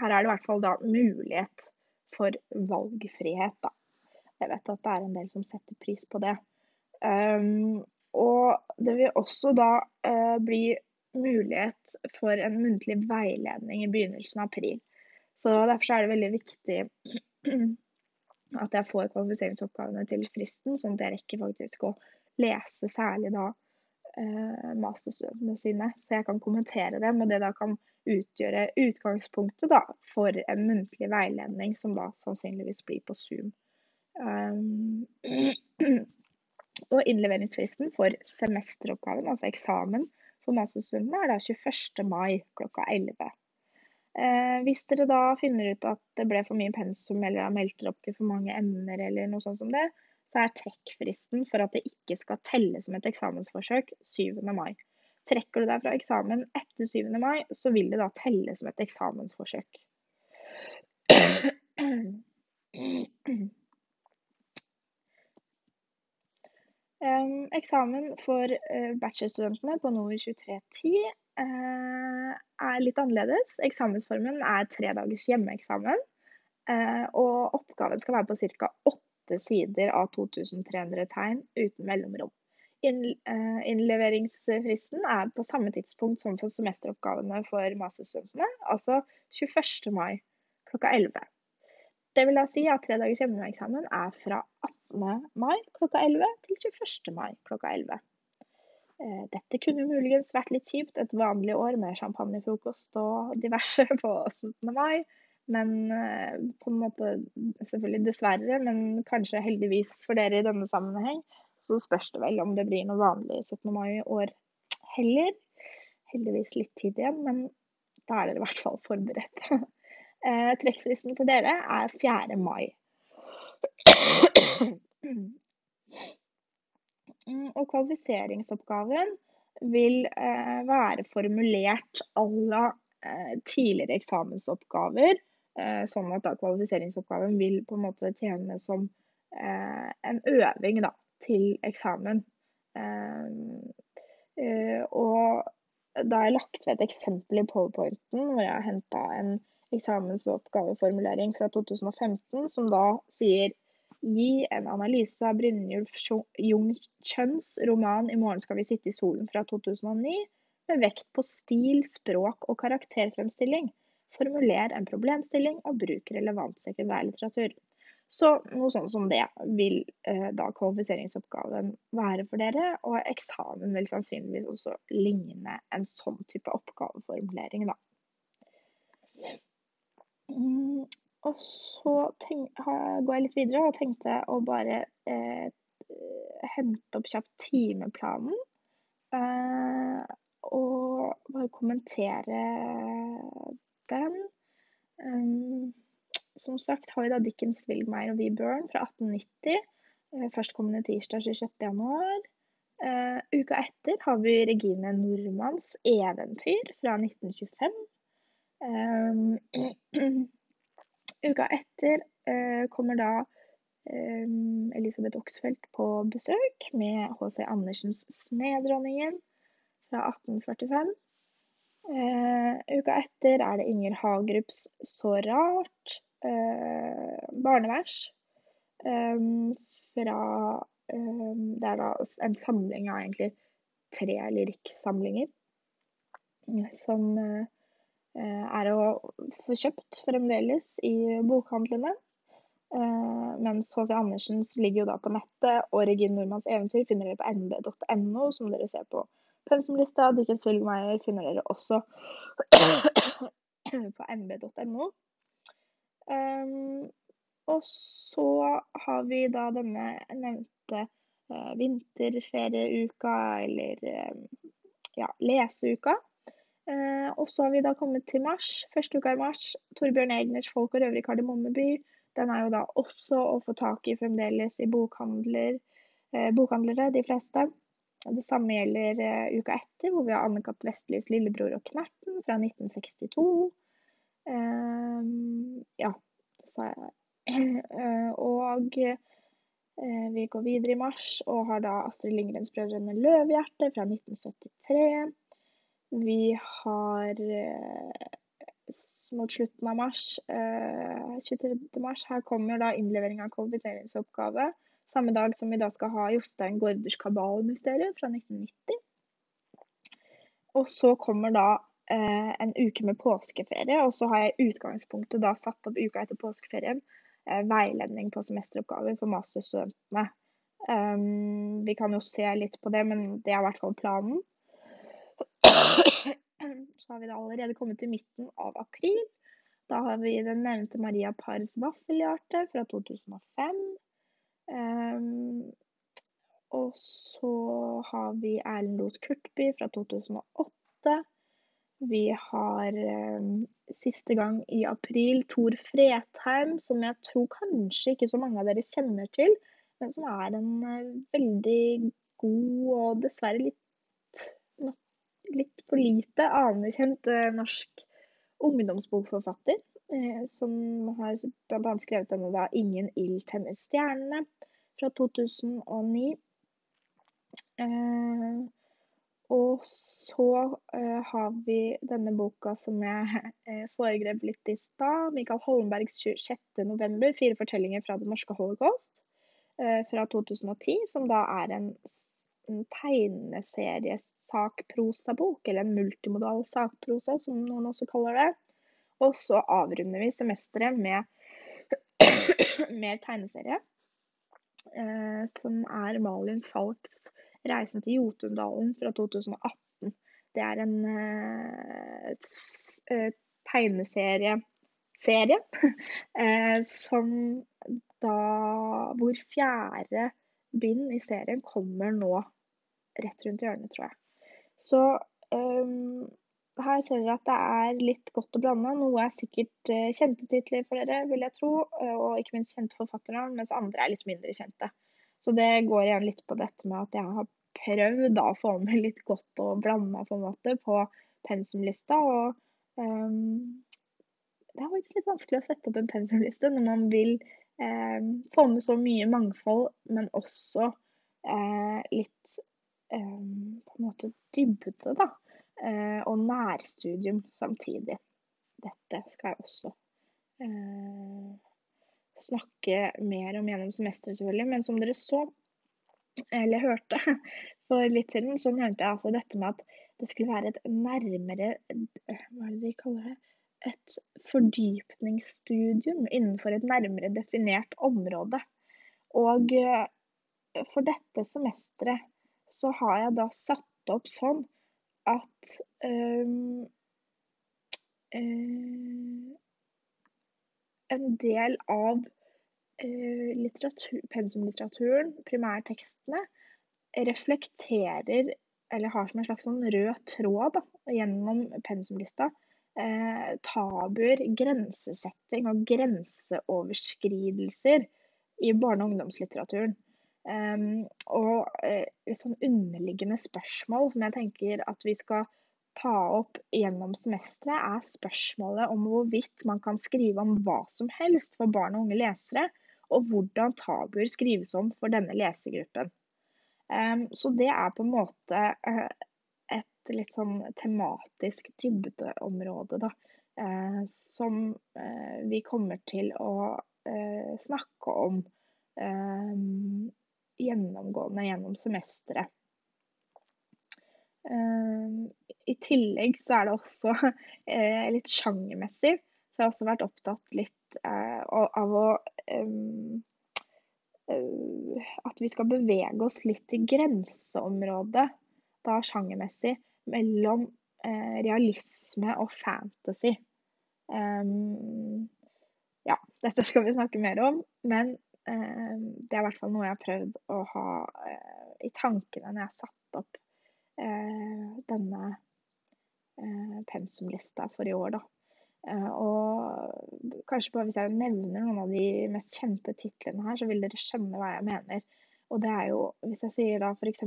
her er det i hvert fall da mulighet for valgfrihet, da. Jeg vet at det er en del som setter pris på det. Um, og det vil også da uh, bli mulighet for en muntlig veiledning i begynnelsen av april. Så derfor er det veldig viktig *clears throat* at jeg får kvalifiseringsoppgavene til fristen, sånn at jeg rekker faktisk å lese særlig da Eh, masterstudentene sine, så jeg kan kommentere dem. Og det da kan utgjøre utgangspunktet da, for en muntlig veiledning, som da sannsynligvis blir på Zoom. Um, *clears throat* og innleveringsfristen for semesteroppgaven, altså eksamen for masterstudentene, er da 21. mai klokka 11. Eh, hvis dere da finner ut at det ble for mye pensum, eller har meldt dere opp til for mange emner, eller noe sånt som det, så er trekkfristen for at det ikke skal telle som et eksamensforsøk 7. mai. Trekker du deg fra eksamen etter 7. mai, så vil det da telle som et eksamensforsøk. Eksamen for uh, bachelorstudentene på NOVI 2310 uh, er litt annerledes. Eksamensformen er tre dagers hjemmeeksamen. Uh, og oppgaven skal være på ca. åtte sider av 2300 tegn uten mellomrom. Eh, innleveringsfristen er på samme tidspunkt som for semesteroppgavene for masterstudentene, altså 21. mai klokka 11. Det vil da si at tre dagers hjemmeeksamen er fra 18. mai klokka 11 til 21. mai klokka 11. Eh, dette kunne muligens vært litt kjipt et vanlig år med champagnefrokost og diverse *laughs* på 17. mai, men eh, på en måte Selvfølgelig dessverre, men kanskje heldigvis for dere i denne sammenheng, så spørs det vel om det blir noe vanlig 17. mai i år heller. Heldigvis litt tid igjen, men da er dere i hvert fall forberedt. *laughs* Eh, trekkfristen for dere er 4. mai. *clears throat* *clears throat* Og kvalifiseringsoppgaven vil eh, være formulert à la tidligere eksamensoppgaver Eh, sånn at da kvalifiseringsoppgaven vil på en måte tjene som eh, en øving da, til eksamen. Eh, og da har jeg lagt ved et eksempel i powerpointen hvor jeg har henta en eksamensoppgaveformulering fra 2015 som da sier Gi en analyse av Brynjulf Jung Kjønns roman 'I morgen skal vi sitte i solen' fra 2009, med vekt på stil, språk og karakterfremstilling. Formuler en problemstilling og bruk relevant sekundærlitteratur. Så noe sånt som det vil eh, da kvalifiseringsoppgaven være for dere, og eksamen vil sannsynligvis også ligne en sånn type oppgaveformulering, da. Og så tenk, går jeg litt videre og tenkte å bare eh, hente opp kjapt timeplanen. Eh, og bare kommentere den. Um, som sagt har vi da Dickens, Wilgmeyer og Weburn fra 1890. Uh, eh, Førstkommende tirsdag 26.1. Uh, uka etter har vi Regine Normanns 'Eventyr' fra 1925. Um, *clears throat* uka etter uh, kommer da um, Elisabeth Oxfeldt på besøk med H.C. Andersens 'Snedronningen' fra 1845. Uh, uka etter er det Inger Hagerups 'Så rart', barnevers. Fra Det er da en samling av egentlig tre lyrikksamlinger som Eh, er å få kjøpt fremdeles i bokhandlene. Eh, mens H.C. Andersens ligger jo da på nettet, og Regine Nordmanns eventyr finner dere på nb.no, som dere ser på pensumlista. Dickens Wilgmeier finner dere også *coughs* på nb.no. Um, og så har vi da denne nevnte uh, vinterferieuka, eller uh, ja, leseuka. Eh, og så har vi da kommet til mars. Første uka i mars. Torbjørn Egners 'Folk og røvere i Kardemommeby'. Den er jo da også å få tak i fremdeles i bokhandler, eh, bokhandlere, de fleste. Det samme gjelder eh, uka etter, hvor vi har Anne-Kat. Vestlys 'Lillebror og Knerten' fra 1962. Uh, *laughs* eh, ja, sa jeg. Uh, og vi går videre i mars og har da Astrid Lindgrens 'Brødrene Løvhjerte' fra 1973. Vi har eh, mot slutten av mars, 23. Eh, mars, her kommer da innlevering av kvalifiseringsoppgave. Samme dag som vi da skal ha Jostein Gaarders kabalmysterium fra 1990. Og så kommer da eh, en uke med påskeferie, og så har jeg utgangspunktet da satt opp uka etter påskeferien eh, veiledning på semesteroppgaver for masterstudentene. Um, vi kan jo se litt på det, men det er i hvert fall planen. *clears throat* Så har vi da allerede kommet til midten av april. Da har vi den nevnte Maria Pars vaffelhjerte fra 2005. Um, ehm, og så har vi Erlend Loth Kurtby fra 2008. Vi har um, siste gang i april Tor Fretheim, som jeg tror kanskje ikke så mange av dere kjenner til, men som er en uh, veldig god og dessverre litt litt for lite anerkjent eh, norsk ungdomsbokforfatter. Eh, som har bl.a. skrevet denne da 'Ingen ild tenner stjernene' fra 2009. Eh, og så har vi denne boka som jeg foregrep litt i stad. Mikael Holmbergs 26.11. Fire fortellinger fra det norske holocaust. Fra 2010. Som da er en, en tegneserie sakprosabok, eller en multimodal sakprosa, som noen også kaller det. Og så avrunder vi semesteret med *coughs* mer tegneserie, eh, som er Malin Falks 'Reisen til Jotundalen' fra 2018. Det er en eh, eh tegneserie serie, *laughs* eh, som da Hvor fjerde bind i serien kommer nå rett rundt hjørnet, tror jeg. Så um, her ser dere at det er litt godt å blande. Noe er sikkert uh, kjente titler for dere, vil jeg tro, uh, og ikke minst kjente forfattere, mens andre er litt mindre kjente. Så det går igjen litt på dette med at jeg har prøvd da, å få med litt godt og blanda på en måte på pensumlista. Og um, det er faktisk litt vanskelig å sette opp en pensumliste når man vil um, få med så mye mangfold, men også uh, litt på en måte dybde, da. Eh, og nærstudium samtidig. Dette skal jeg også eh, snakke mer om gjennom semesteret, selvfølgelig. Men som dere så, eller hørte *laughs* for litt siden, så nevnte jeg altså dette med at det skulle være et nærmere Hva er det de kaller det? Et fordypningsstudium innenfor et nærmere definert område. Og eh, for dette semesteret så har jeg da satt opp sånn at um, uh, en del av uh, pensumlitteraturen, primærtekstene, reflekterer, eller har som en slags sånn rød tråd da, gjennom pensumlista, eh, tabuer, grensesetting og grenseoverskridelser i barne- og ungdomslitteraturen. Um, og litt sånn underliggende spørsmål som jeg tenker at vi skal ta opp gjennom semesteret, er spørsmålet om hvorvidt man kan skrive om hva som helst for barn og unge lesere, og hvordan tabuer skrives om for denne lesegruppen. Um, så det er på en måte uh, et litt sånn tematisk dybdeområde, da. Uh, som vi kommer til å snakke om gjennomgående gjennom semesteret. I tillegg så er det også *laughs* litt sjangermessig, så jeg har også vært opptatt litt av å Eh, at vi skal bevege oss litt i grenseområdet, da sjangermessig, mellom eh, realisme og fantasy. Um, ja, dette skal vi snakke mer om, men det er i hvert fall noe jeg har prøvd å ha uh, i tankene når jeg har satt opp uh, denne pensumlista for i år, da. Eh, og kanskje bare hvis jeg nevner noen av de mest kjente titlene her, så vil dere skjønne hva jeg mener. Og det er jo, hvis jeg sier da f.eks.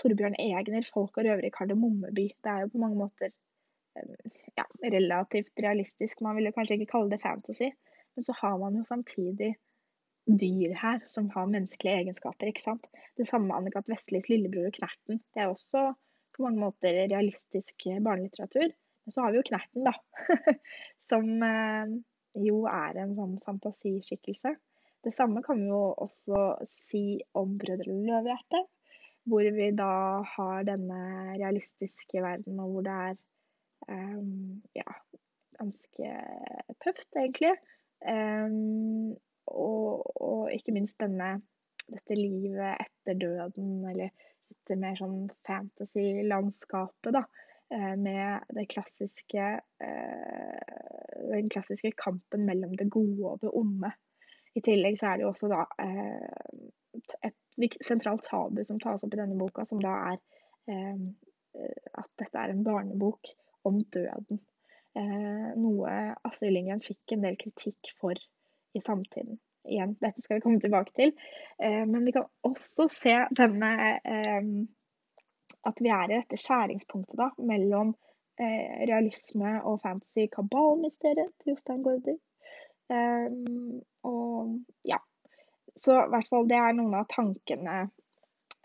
Torbjørn Egner, 'Folk og røvere i Kardemommeby'. Det er jo på mange måter eh, ja, relativt realistisk. Man vil kanskje ikke kalle det fantasy, men så har man jo samtidig dyr her som har menneskelige egenskaper, ikke sant. Det samme med Annikat Vestlis lillebror Knerten. Det er også på mange måter realistisk barnelitteratur. Og så har vi jo Knerten, da. *laughs* som eh, jo er en sånn fantasiskikkelse. Det samme kan vi jo også si om Brødrene Løvehjerte. Hvor vi da har denne realistiske verden, og hvor det er um, ja, ganske tøft, egentlig. Um, og, og, ikke minst denne, dette livet etter døden, eller dette mer sånn fantasy-landskapet, da. Eh, med det klassiske, eh, den klassiske kampen mellom det gode og det onde. I tillegg så er det jo også da eh, et sentralt tabu som tas opp i denne boka, som da er at dette er en barnebok om døden. Noe Astrid Lindgren fikk en del kritikk for i samtiden. Igjen, dette skal vi komme tilbake til. Men vi kan også se denne at vi er i dette skjæringspunktet da, mellom eh, realisme og fantasy. Kabalmysteriet til Jostein Gaarder. Og ja. Så i hvert fall det er noen av tankene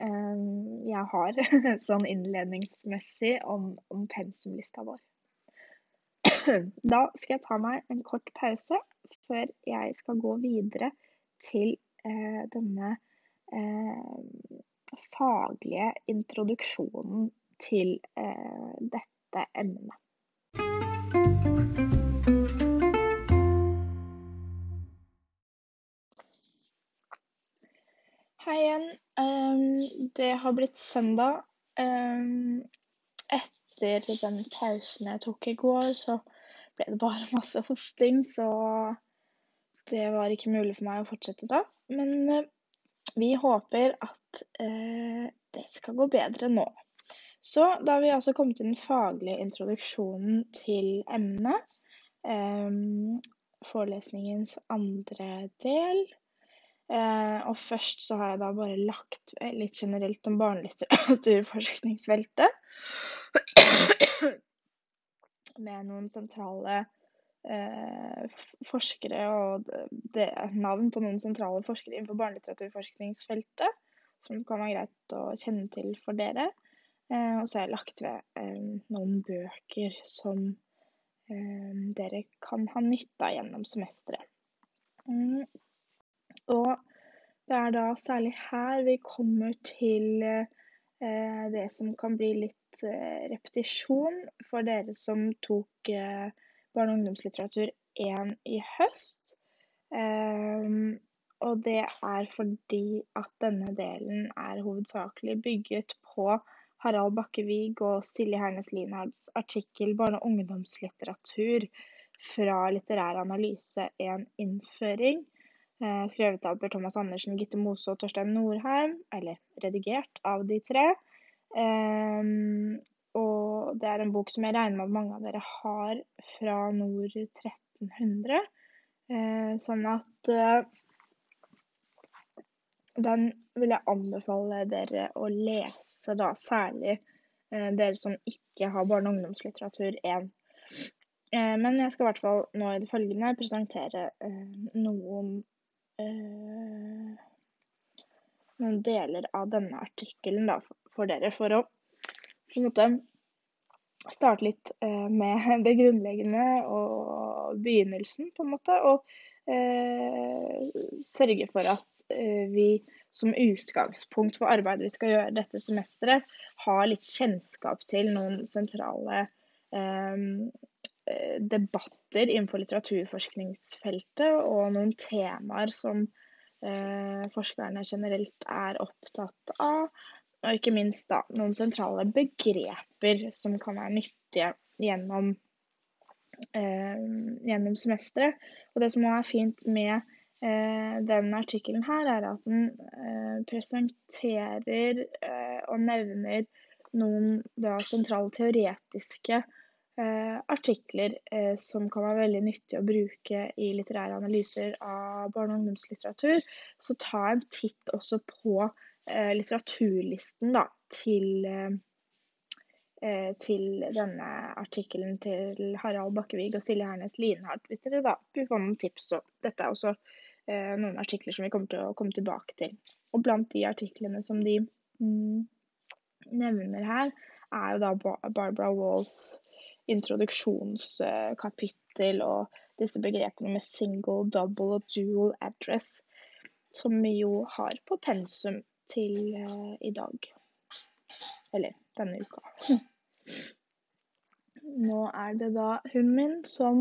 jeg har *laughs* sånn innledningsmessig om, om pensumlista vår. *coughs* Da skal jeg ta meg en kort pause før jeg skal gå videre til eh, denne eh, faglige introduksjonen til eh, dette emnet. Hei igjen. Um, det har blitt søndag. Um, etter den pausen jeg tok i går, så ble det bare *laughs* masse hosting, så det var ikke mulig for meg å fortsette da. Men uh, vi håper at eh, det skal gå bedre nå. Så da har vi altså kommet til den faglige introduksjonen til emnet. Eh, forelesningens andre del. Eh, og først så har jeg da bare lagt litt generelt om barnelitteraturforskningsfeltet. Med noen sentrale eh, forskere og det, navn på noen sentrale forskere innenfor barnelitteraturforskningsfeltet, som kan være greit å kjenne til for dere. Eh, og så har jeg lagt ved eh, noen bøker som eh, dere kan ha nytte av gjennom semesteret. Mm. Og det er da særlig her vi kommer til eh, det som kan bli litt eh, repetisjon for dere som tok barne- og ungdomslitteratur 1 i høst. Um, og det er fordi at denne delen er hovedsakelig bygget på Harald Bakkevig og Silje Hernes Linhards artikkel 'Barne- og ungdomslitteratur' fra Litterær analyse 1 innføring. Eh, skrevet av Per Thomas Andersen, Gitte Mose og Torstein Norheim, eller redigert av de tre. Um, og det er en bok som jeg regner med at mange av dere har fra nord 1300. Uh, sånn at uh, den vil jeg anbefale dere å lese, da særlig dere som ikke har barne- og ungdomslitteratur 1. Men jeg skal i hvert fall nå i det følgende presentere noen noen deler av denne artikkelen for dere, for å måte starte litt eh, med *laughs* det grunnleggende og begynnelsen, på en måte. Og eh, sørge for at eh, vi som utgangspunkt for arbeidet vi skal gjøre dette semesteret, har litt kjennskap til noen sentrale eh, debatter innenfor litteraturforskningsfeltet og noen temaer som eh, forskerne generelt er opptatt av. Og ikke minst da, noen sentrale begreper som kan være nyttige gjennom, eh, gjennom semesteret. Og det som er fint med eh, den artikkelen her, er at den eh, presenterer eh, og nevner noen da, sentrale teoretiske eh, artikler eh, som kan være veldig nyttige å bruke i litterære analyser av barne- og ungdomslitteratur. Så ta en titt også på Eh, litteraturlisten da, til, eh, eh, til denne artikkelen til Harald Bakkevig og Silje Hernes Lienhardt, hvis dere da vil få noen tips. Så dette er også noen artikler som vi kommer til å komme tilbake til. Og blant de artiklene som de mm, nevner her, er jo da Barbara Walls introduksjonskapittel og disse begrepene med single, double og dual address, som vi jo har på pensum til uh, i dag. Eller denne uka. *laughs* Nå er det da hunden min som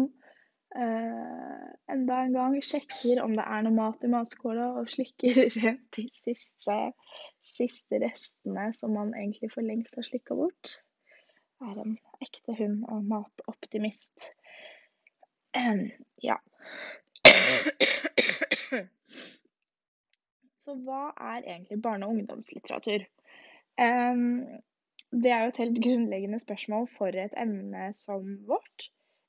uh, enda en gang sjekker om det er noe mat i matskåla, og slikker *laughs* rent de siste, siste restene som man egentlig for lengst har slikka bort. Er en ekte hund og matoptimist. Ja. Så hva er egentlig barne- og ungdomslitteratur? det er jo et helt grunnleggende spørsmål for et emne som vårt.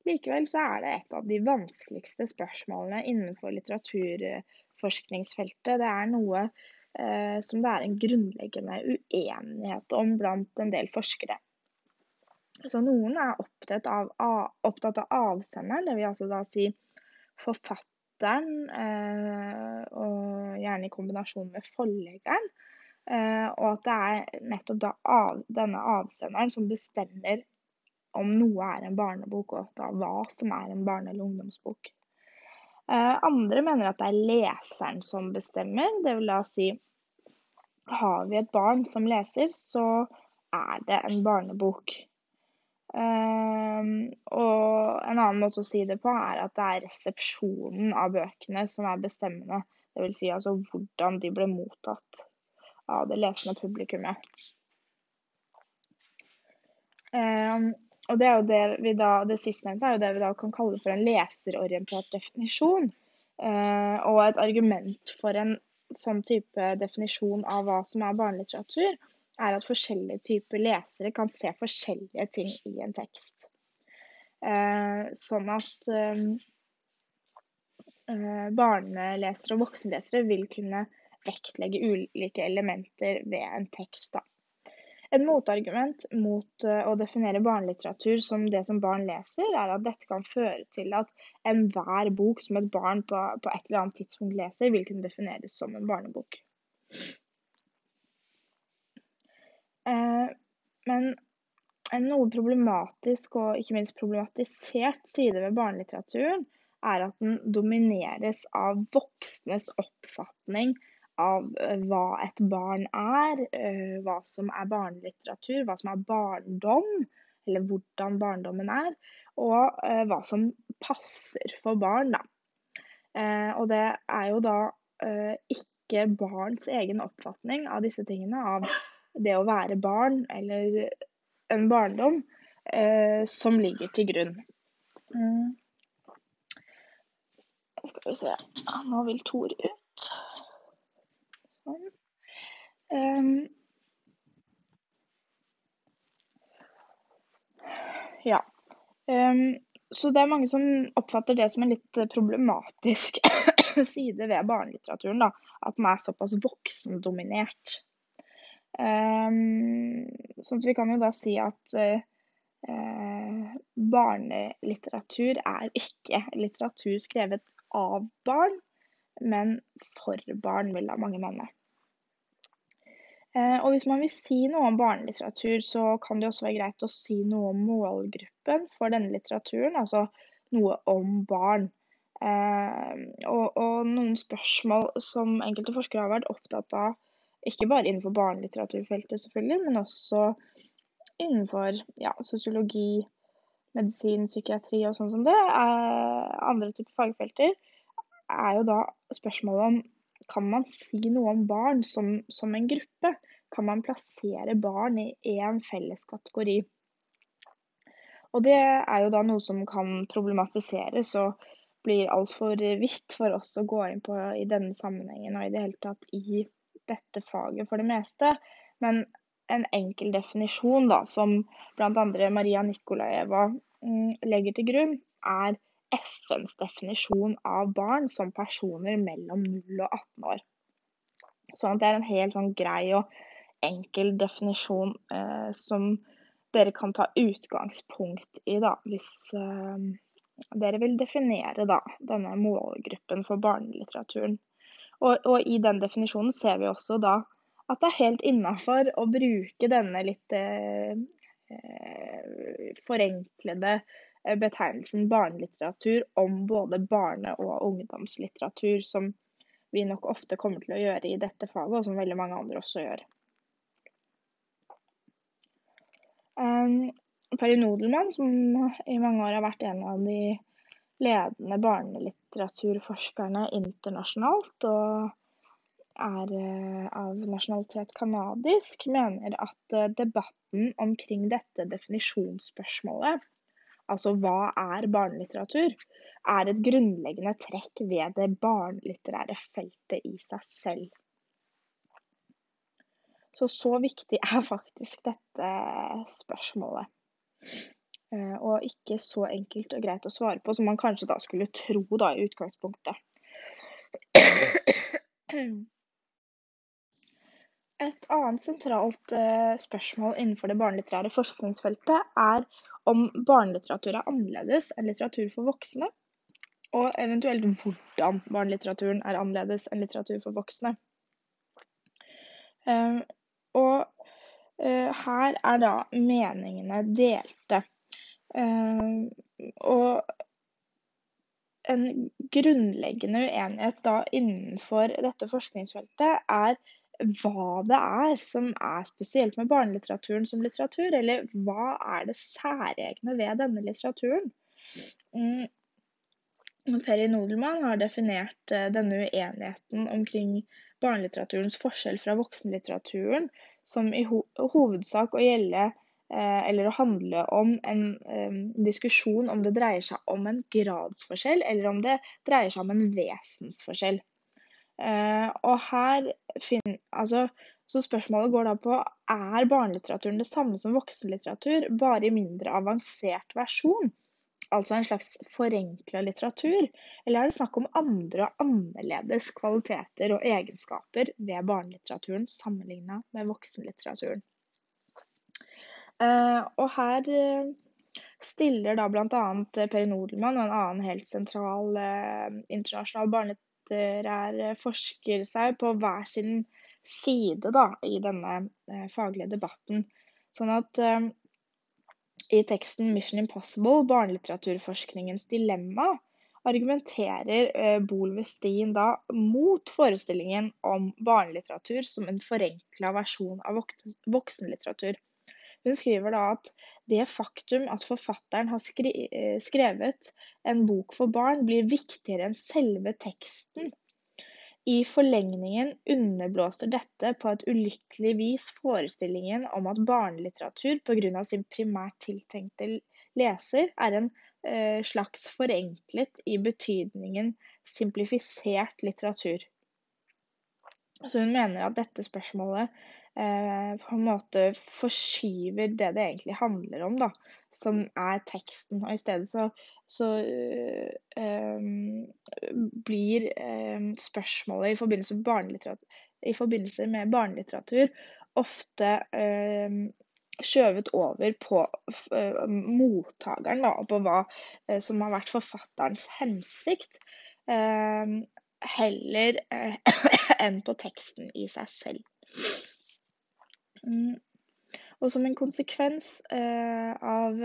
Likevel så er det et av de vanskeligste spørsmålene innenfor litteraturforskningsfeltet. Det er noe eh, som det er en grunnleggende uenighet om blant en del forskere. Så noen er opptatt av, opptatt av avsenderen, det vil altså da si forfatteren eh, og gjerne i kombinasjon med forleggeren. Eh, og at det er nettopp da av, denne avsenderen som bestemmer om noe er en barnebok, og da hva som er en barne- eller ungdomsbok. Eh, andre mener at det er leseren som bestemmer. Det vil da si har vi et barn som leser, så er det en barnebok. Um, og en annen måte å si det på er at det er resepsjonen av bøkene som er bestemmende. Dvs. Si altså hvordan de ble mottatt av det lesende publikummet. Um, og det er jo det vi da, det sistnevnte er jo det vi da kan kalle for en leserorientert definisjon. Uh, og et argument for en sånn type definisjon av hva som er barnelitteratur, er at forskjellige typer lesere kan se forskjellige ting i en tekst. Eh, sånn at eh, eh, barnelesere og voksenlesere vil kunne vektlegge ulike elementer ved en tekst. Da. Et motargument mot å definere barnelitteratur som det som barn leser, er at dette kan føre til at enhver bok som et barn på, på et eller annet tidspunkt leser, vil kunne defineres som en barnebok. Eh, men en noe problematisk og ikke minst problematisert side ved barnelitteraturen er at den domineres av voksnes oppfatning av eh, hva et barn er, eh, hva som er barnelitteratur, hva som er barndom, eller hvordan barndommen er, og hva som passer for barn. Da. Og det er jo da ikke barns egen oppfatning av disse tingene, av det å være barn eller en barndom eh, som ligger til grunn. Mm. Skal vi se Nå vil Tore ut. Sånn. Um. Ja. Um, så det er mange som oppfatter det som en litt problematisk *coughs* side ved barnelitteraturen. da, At den er såpass voksendominert. Um, sånn at vi kan jo da si at eh, barnelitteratur er ikke litteratur skrevet av barn, men for barn, vil da mange mene. Eh, og hvis man vil si noe om barnelitteratur, så kan det også være greit å si noe om målgruppen for denne litteraturen, altså noe om barn. Eh, og, og, noen spørsmål som enkelte forskere har vært opptatt av, ikke bare innenfor barnelitteraturfeltet selvfølgelig, men også innenfor ja, sosiologi, medisin, psykiatri og sånn som det, andre typer fagfelter, er jo da spørsmålet om kan man si noe om barn som, som en gruppe? Kan man plassere barn i én felles kategori? Og det er jo da noe som kan problematiseres og blir altfor vidt for oss å gå inn på i denne sammenhengen og i det hele tatt i dette faget for det meste. Men en enkel definisjon da, som bl.a. Maria Nikolajeva mm, legger til grunn, er FNs definisjon av barn som personer mellom 0 og 18 år. Sånn det er en helt sånn grei og enkel definisjon eh, som dere kan ta utgangspunkt i, da, hvis eh, dere vil definere da, denne målgruppen for barnelitteraturen. Og, og, i den definisjonen ser vi også da at det er helt innafor å bruke denne litt eh, eh forenklede eh, betegnelsen barnelitteratur om både barne- og ungdomslitteratur, som vi nok ofte kommer til å gjøre i dette faget, og som veldig mange andre også gjør. Um, Perry Nodelmann, som i mange år har vært en av de ledende barnelitteraturforskerne internasjonalt, og er uh, av nasjonalitet canadisk, mener at uh, debatten omkring dette definisjonsspørsmålet, altså hva er barnelitteratur, er et grunnleggende trekk ved det barnelitterære feltet i seg selv. Så så viktig er *laughs* faktisk dette spørsmålet. Eh, og ikke så enkelt og greit å svare på som man kanskje da skulle tro da i utgangspunktet. Et annet sentralt eh, spørsmål innenfor det barnelitterære forskningsfeltet er om barnelitteratur er annerledes enn litteratur for voksne, og eventuelt hvordan barnelitteraturen er annerledes enn litteratur for voksne. Eh, og her er da meningene delte. Uh, og en grunnleggende uenighet da innenfor dette forskningsfeltet er hva det er som er spesielt med barnelitteraturen som litteratur, eller hva er det særegne ved denne litteraturen? Mm. Perry Nodelmann har definert uh, denne uenigheten omkring barnelitteraturens forskjell fra voksenlitteraturen, som i ho hovedsak å gjelde eh, eller å handle om en um, diskusjon om det dreier seg om en gradsforskjell, eller om det dreier seg om en vesensforskjell. Uh, og her finner, altså, så spørsmålet går da på er barnelitteraturen det samme som voksenlitteratur, bare i mindre avansert versjon? altså en slags forenkla litteratur, eller er det snakk om andre og annerledes kvaliteter og egenskaper ved barnelitteraturen sammenligna med voksenlitteraturen? Uh, og her uh, stiller da bl.a. Per Nodelmann og en annen helt sentral uh, internasjonal barnelitterær forsker seg på hver sin side da, i denne faglige debatten. Sånn at i teksten 'Mission Impossible barnelitteraturforskningens dilemma' argumenterer eh, Boel Westin da mot forestillingen om barnelitteratur som en forenkla versjon av voksenlitteratur. Hun skriver da at det faktum at forfatteren har eh, skrevet en bok for barn, blir viktigere enn selve teksten i forlengningen underblåser dette på et ulykkelig vis forestillingen om at barnelitteratur pga. sin primært tiltenkte leser er en eh, slags forenklet i betydningen simplifisert litteratur. Så hun mener at dette spørsmålet eh, på en måte forskyver det det egentlig handler om, da, som er teksten. Og i stedet så, så eh, blir eh, spørsmålet i forbindelse i forbindelse med barnelitteratur ofte skjøvet over på uh, mottakeren, da, på hva som har vært forfatterens hensikt, heller heller *laughs* enn på teksten i seg selv. Mm. Og som en konsekvens av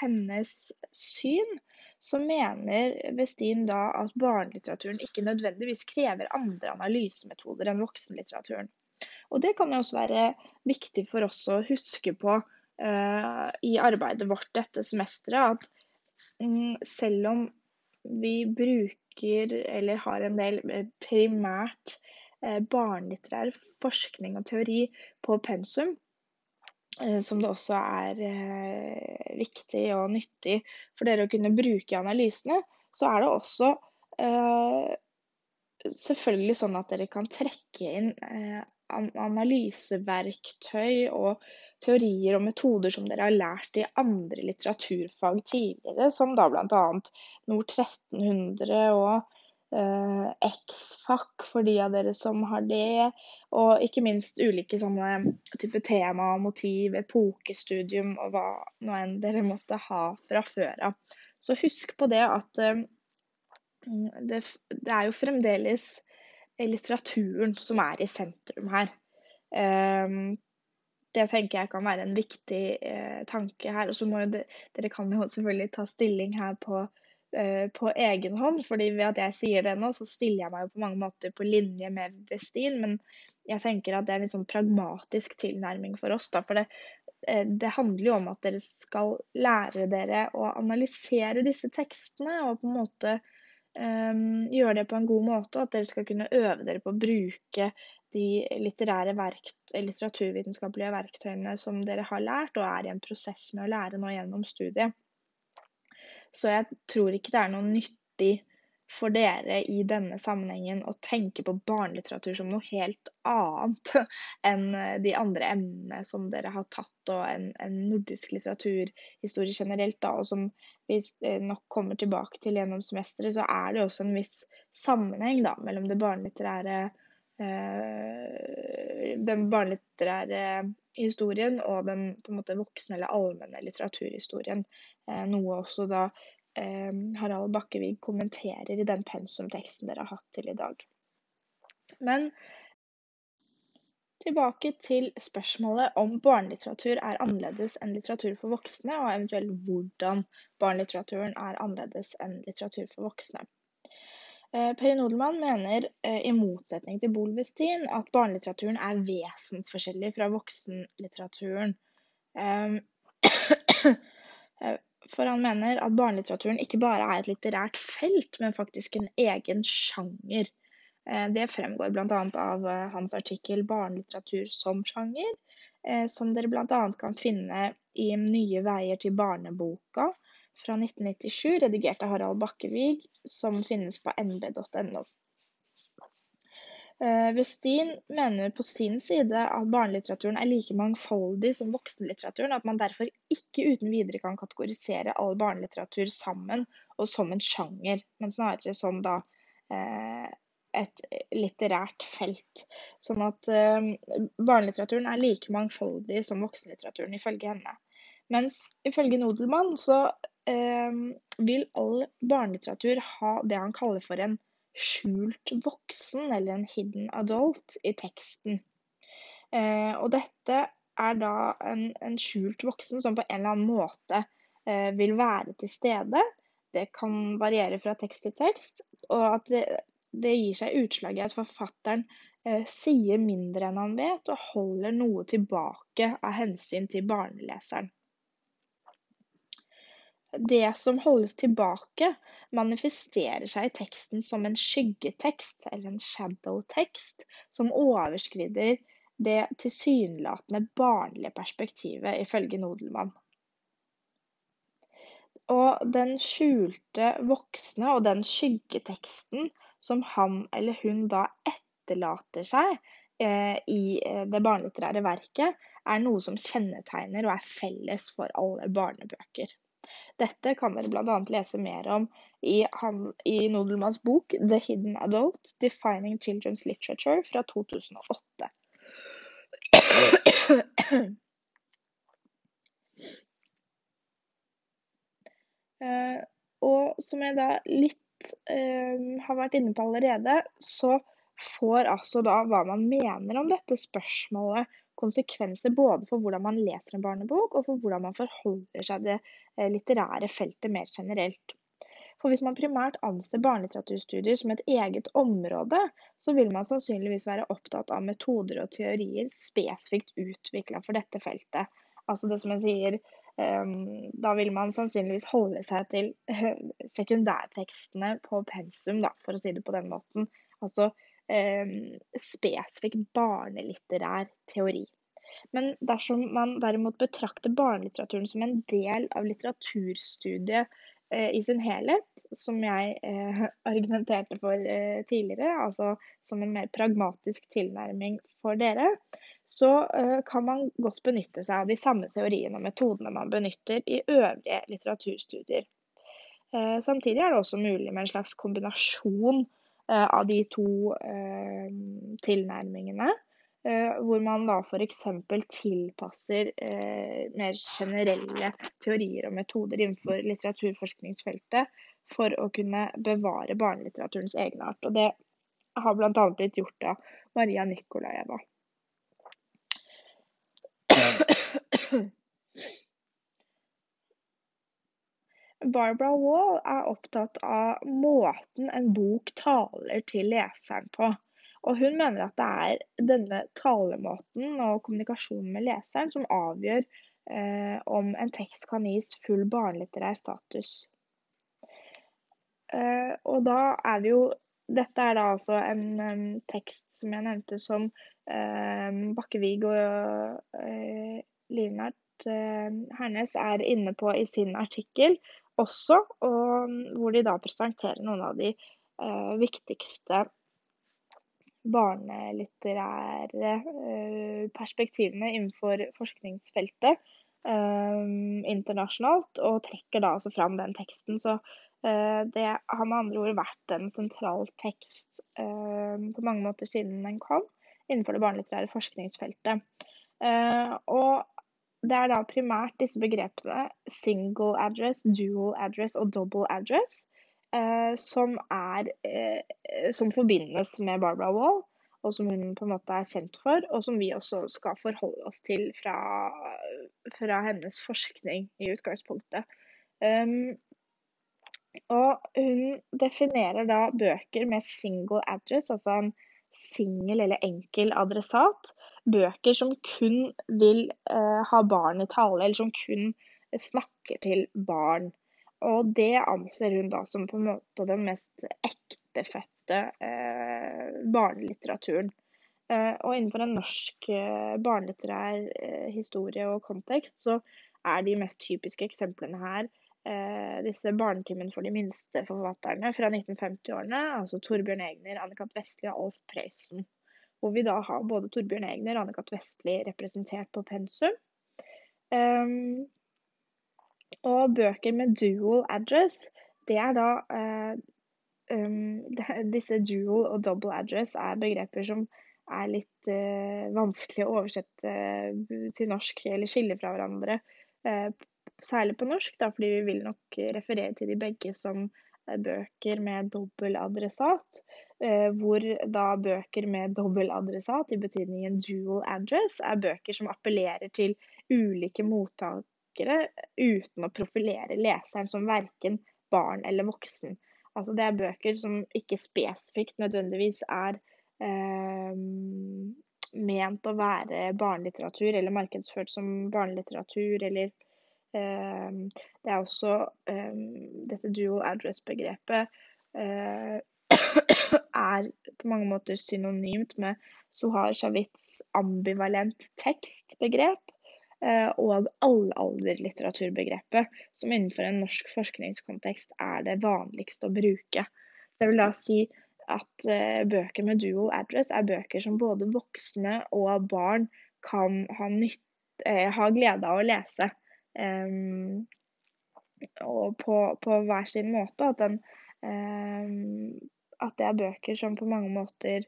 hennes syn, så mener Westin da at barnelitteraturen ikke nødvendigvis krever andre analysemetoder enn voksenlitteraturen. Og det kan jo også være viktig for oss å huske på uh, i arbeidet vårt dette semesteret, at um, selv om vi bruker eller har en del eh, primært barnelitterær forskning og teori på pensum, uh, som det også er viktig og nyttig for dere å kunne bruke i analysene, så er det også selvfølgelig sånn at dere kan trekke inn analyseverktøy og teorier og metoder som dere har lært i andre litteraturfag tidligere, som da bl.a. Nord 1300 og eh, X-FAC for de av dere som har det, og ikke minst ulike sånne type tema, motiv, epokestudium og hva nå enn dere måtte ha fra før av. Så husk på det at uh, det, det er jo fremdeles litteraturen som er i sentrum her. Ehm, det tenker jeg kan være en viktig tanke her. Og så må jo de, dere kan jo selvfølgelig ta stilling her på, på egen hånd. fordi ved at jeg sier det nå, så stiller jeg meg jo på mange måter på linje med Westin. Men jeg tenker at det er en litt sånn pragmatisk tilnærming for oss. da, for det, eh, det handler jo om at dere skal lære dere å analysere disse tekstene og på en måte um, gjøre det på en god måte, og at dere skal kunne øve dere på å bruke de litterære verkt litteraturvitenskapelige verktøyene som dere har lært, og er i en prosess med å lære nå gjennom studiet. Så jeg tror ikke det er noe nyttig for dere i denne sammenhengen å tenke på barnelitteratur som noe helt annet *laughs* enn de andre emnene som dere har tatt, og en, en nordisk litteraturhistorie generelt, da, og som vi eh, nok kommer tilbake til gjennom semesteret, så er det også en viss sammenheng da, mellom det barnelitterære eh, den barnelitterære historien og den på en måte voksne eller allmenne litteraturhistorien. Eh, noe også da Eh, Harald Bakkevig kommenterer i den pensumteksten dere har hatt til i dag. Men tilbake til spørsmålet om barnelitteratur er annerledes enn litteratur for voksne, og eventuelt hvordan barnelitteraturen er annerledes enn litteratur for voksne. Eh, Peri Nodelmann mener, eh, i motsetning til Bolvestin, at barnelitteraturen er vesensforskjellig fra voksenlitteraturen. *coughs* For han mener at barnelitteraturen ikke bare er et litterært felt, men faktisk en egen sjanger. Eh, det fremgår bl.a. av eh, hans artikkel 'Barnelitteratur som sjanger', eh, som dere bl.a. kan finne i 'Nye veier til barneboka' fra 1997, redigert av Harald Bakkevig, som finnes på nb.no. Eh, Westin mener på sin side at barnelitteraturen er like mangfoldig som voksenlitteraturen, at man derfor ikke uten videre kan kategorisere all barnelitteratur sammen og som en sjanger, men snarere som da eh, et litterært felt. Sånn at eh, barnelitteraturen er like mangfoldig som voksenlitteraturen, ifølge henne. Mens ifølge Nodelmann så vil all barnelitteratur ha det han kaller for en skjult voksen, eller en hidden adult, i teksten. Eh, og dette er da en, en, skjult voksen som på en eller annen måte eh, vil være til stede. Det kan variere fra tekst til tekst, og at det, det gir seg utslag i at forfatteren eh, sier mindre enn han vet, og holder noe tilbake av hensyn til barneleseren det som holdes tilbake, manifesterer seg i teksten som en skyggetekst, eller en shadow-tekst, som overskrider det tilsynelatende barnlige perspektivet, ifølge Nodelmann. Og den skjulte voksne og den skyggeteksten som han eller hun da etterlater seg eh, i eh, det barnelitterære verket, er noe som kjennetegner og er felles for alle barnebøker. Dette kan dere bl.a. lese mer om i, i Nodelmanns bok 'The Hidden Adult Defining Children's Literature' fra 2008. Uh, eh, og som jeg da litt uh, har vært inne på allerede, så får altså da hva man mener om dette spørsmålet konsekvenser både for hvordan man leser en barnebok, og for hvordan man forholder seg det eh, litterære feltet mer generelt. For hvis man primært anser barnelitteraturstudier som et eget område, så vil man sannsynligvis være opptatt av metoder og teorier spesifikt utvikla for dette feltet. Altså det som jeg sier, um, da vil man sannsynligvis holde seg til sekundærtekstene på pensum, da, for å si det på den måten. Altså spesifikk barnelitterær teori. Men dersom man derimot betrakter barnelitteraturen som en del av litteraturstudiet Eh, i sin helhet, som jeg eh, *laughs* argumenterte for eh, tidligere, altså som en mer pragmatisk tilnærming for dere, så kan man godt benytte seg av de samme teoriene og metodene man benytter i øvrige litteraturstudier. Samtidig er det også mulig med en slags kombinasjon av de to tilnærmingene. Eh, hvor man da f.eks. tilpasser eh, mer generelle teorier og metoder innenfor litteraturforskningsfeltet for å kunne bevare barnelitteraturens egenart. Og det har bl.a. blitt gjort av Maria Nikolajeva. Barbara Wall er opptatt av måten en bok taler til leseren på. Og hun mener at det er denne talemåten og kommunikasjonen med leseren som avgjør eh, om en tekst kan gis full barnelitterær status. Eh, og da er vi jo Dette er da altså en um, tekst som jeg nevnte som eh, Bakkevig og eh, Linert eh, Hernes er inne på i sin artikkel også, og hvor de da presenterer noen av de eh, viktigste barnelitterære eh, perspektivene innenfor forskningsfeltet eh, internasjonalt, og trekker da altså fram den teksten. Så eh, det har med andre ord vært en sentral tekst på mange måter siden den kom, innenfor det barnelitterære forskningsfeltet. Og det er da primært disse begrepene single address, dual address og double address eh, som, er, eh, som forbindes med Barbara Wall, og som hun på en måte er kjent for, og som vi også skal forholde oss til fra, fra hennes forskning i utgangspunktet. Um, og hun definerer da bøker med single address, altså en singel eller enkel adressat. Bøker som kun vil eh, ha barn i tale, eller som kun snakker til barn. Og det anser hun da som på en måte den mest ektefødte eh, barnelitteraturen. Eh, og innenfor en norsk eh, barnelitterær eh, historie og kontekst, så er de mest typiske eksemplene her disse barnetimene for de minste forfatterne fra 1950-årene, altså Torbjørn Egner, Anne-Kat. Vestli og Alf Prøysen. Hvor vi da har både Torbjørn Egner og Anne-Kat. Vestli representert på pensum. Um, og bøker med dual address, det er da uh, um, *laughs* Disse dual og double address er begreper som er litt uh, vanskelig å oversette til norsk eller skille fra hverandre. Særlig på norsk, da, fordi vi vil nok referere til de begge som bøker med dobbel adressat. hvor da bøker med dobbel adressat, i betydningen dual address, er bøker som appellerer til ulike mottakere uten å profilere leseren som verken barn eller voksen. Altså det er bøker som ikke spesifikt nødvendigvis er eh, ment å være barnelitteratur eller markedsført som barnelitteratur eller eh, Det er også eh, dette dual address-begrepet eh, er på mange måter synonymt med Sohar Shavits ambivalent tekstbegrep. Eh, og allalderlitteraturbegrepet, som innenfor en norsk forskningskontekst er det vanligste å bruke. Så jeg vil da si at eh, bøker med dual address er bøker som både voksne og barn kan ha, nytt, ha glede av å lese. Og på, på, hver sin måte. At, den, at, det er bøker som på mange måter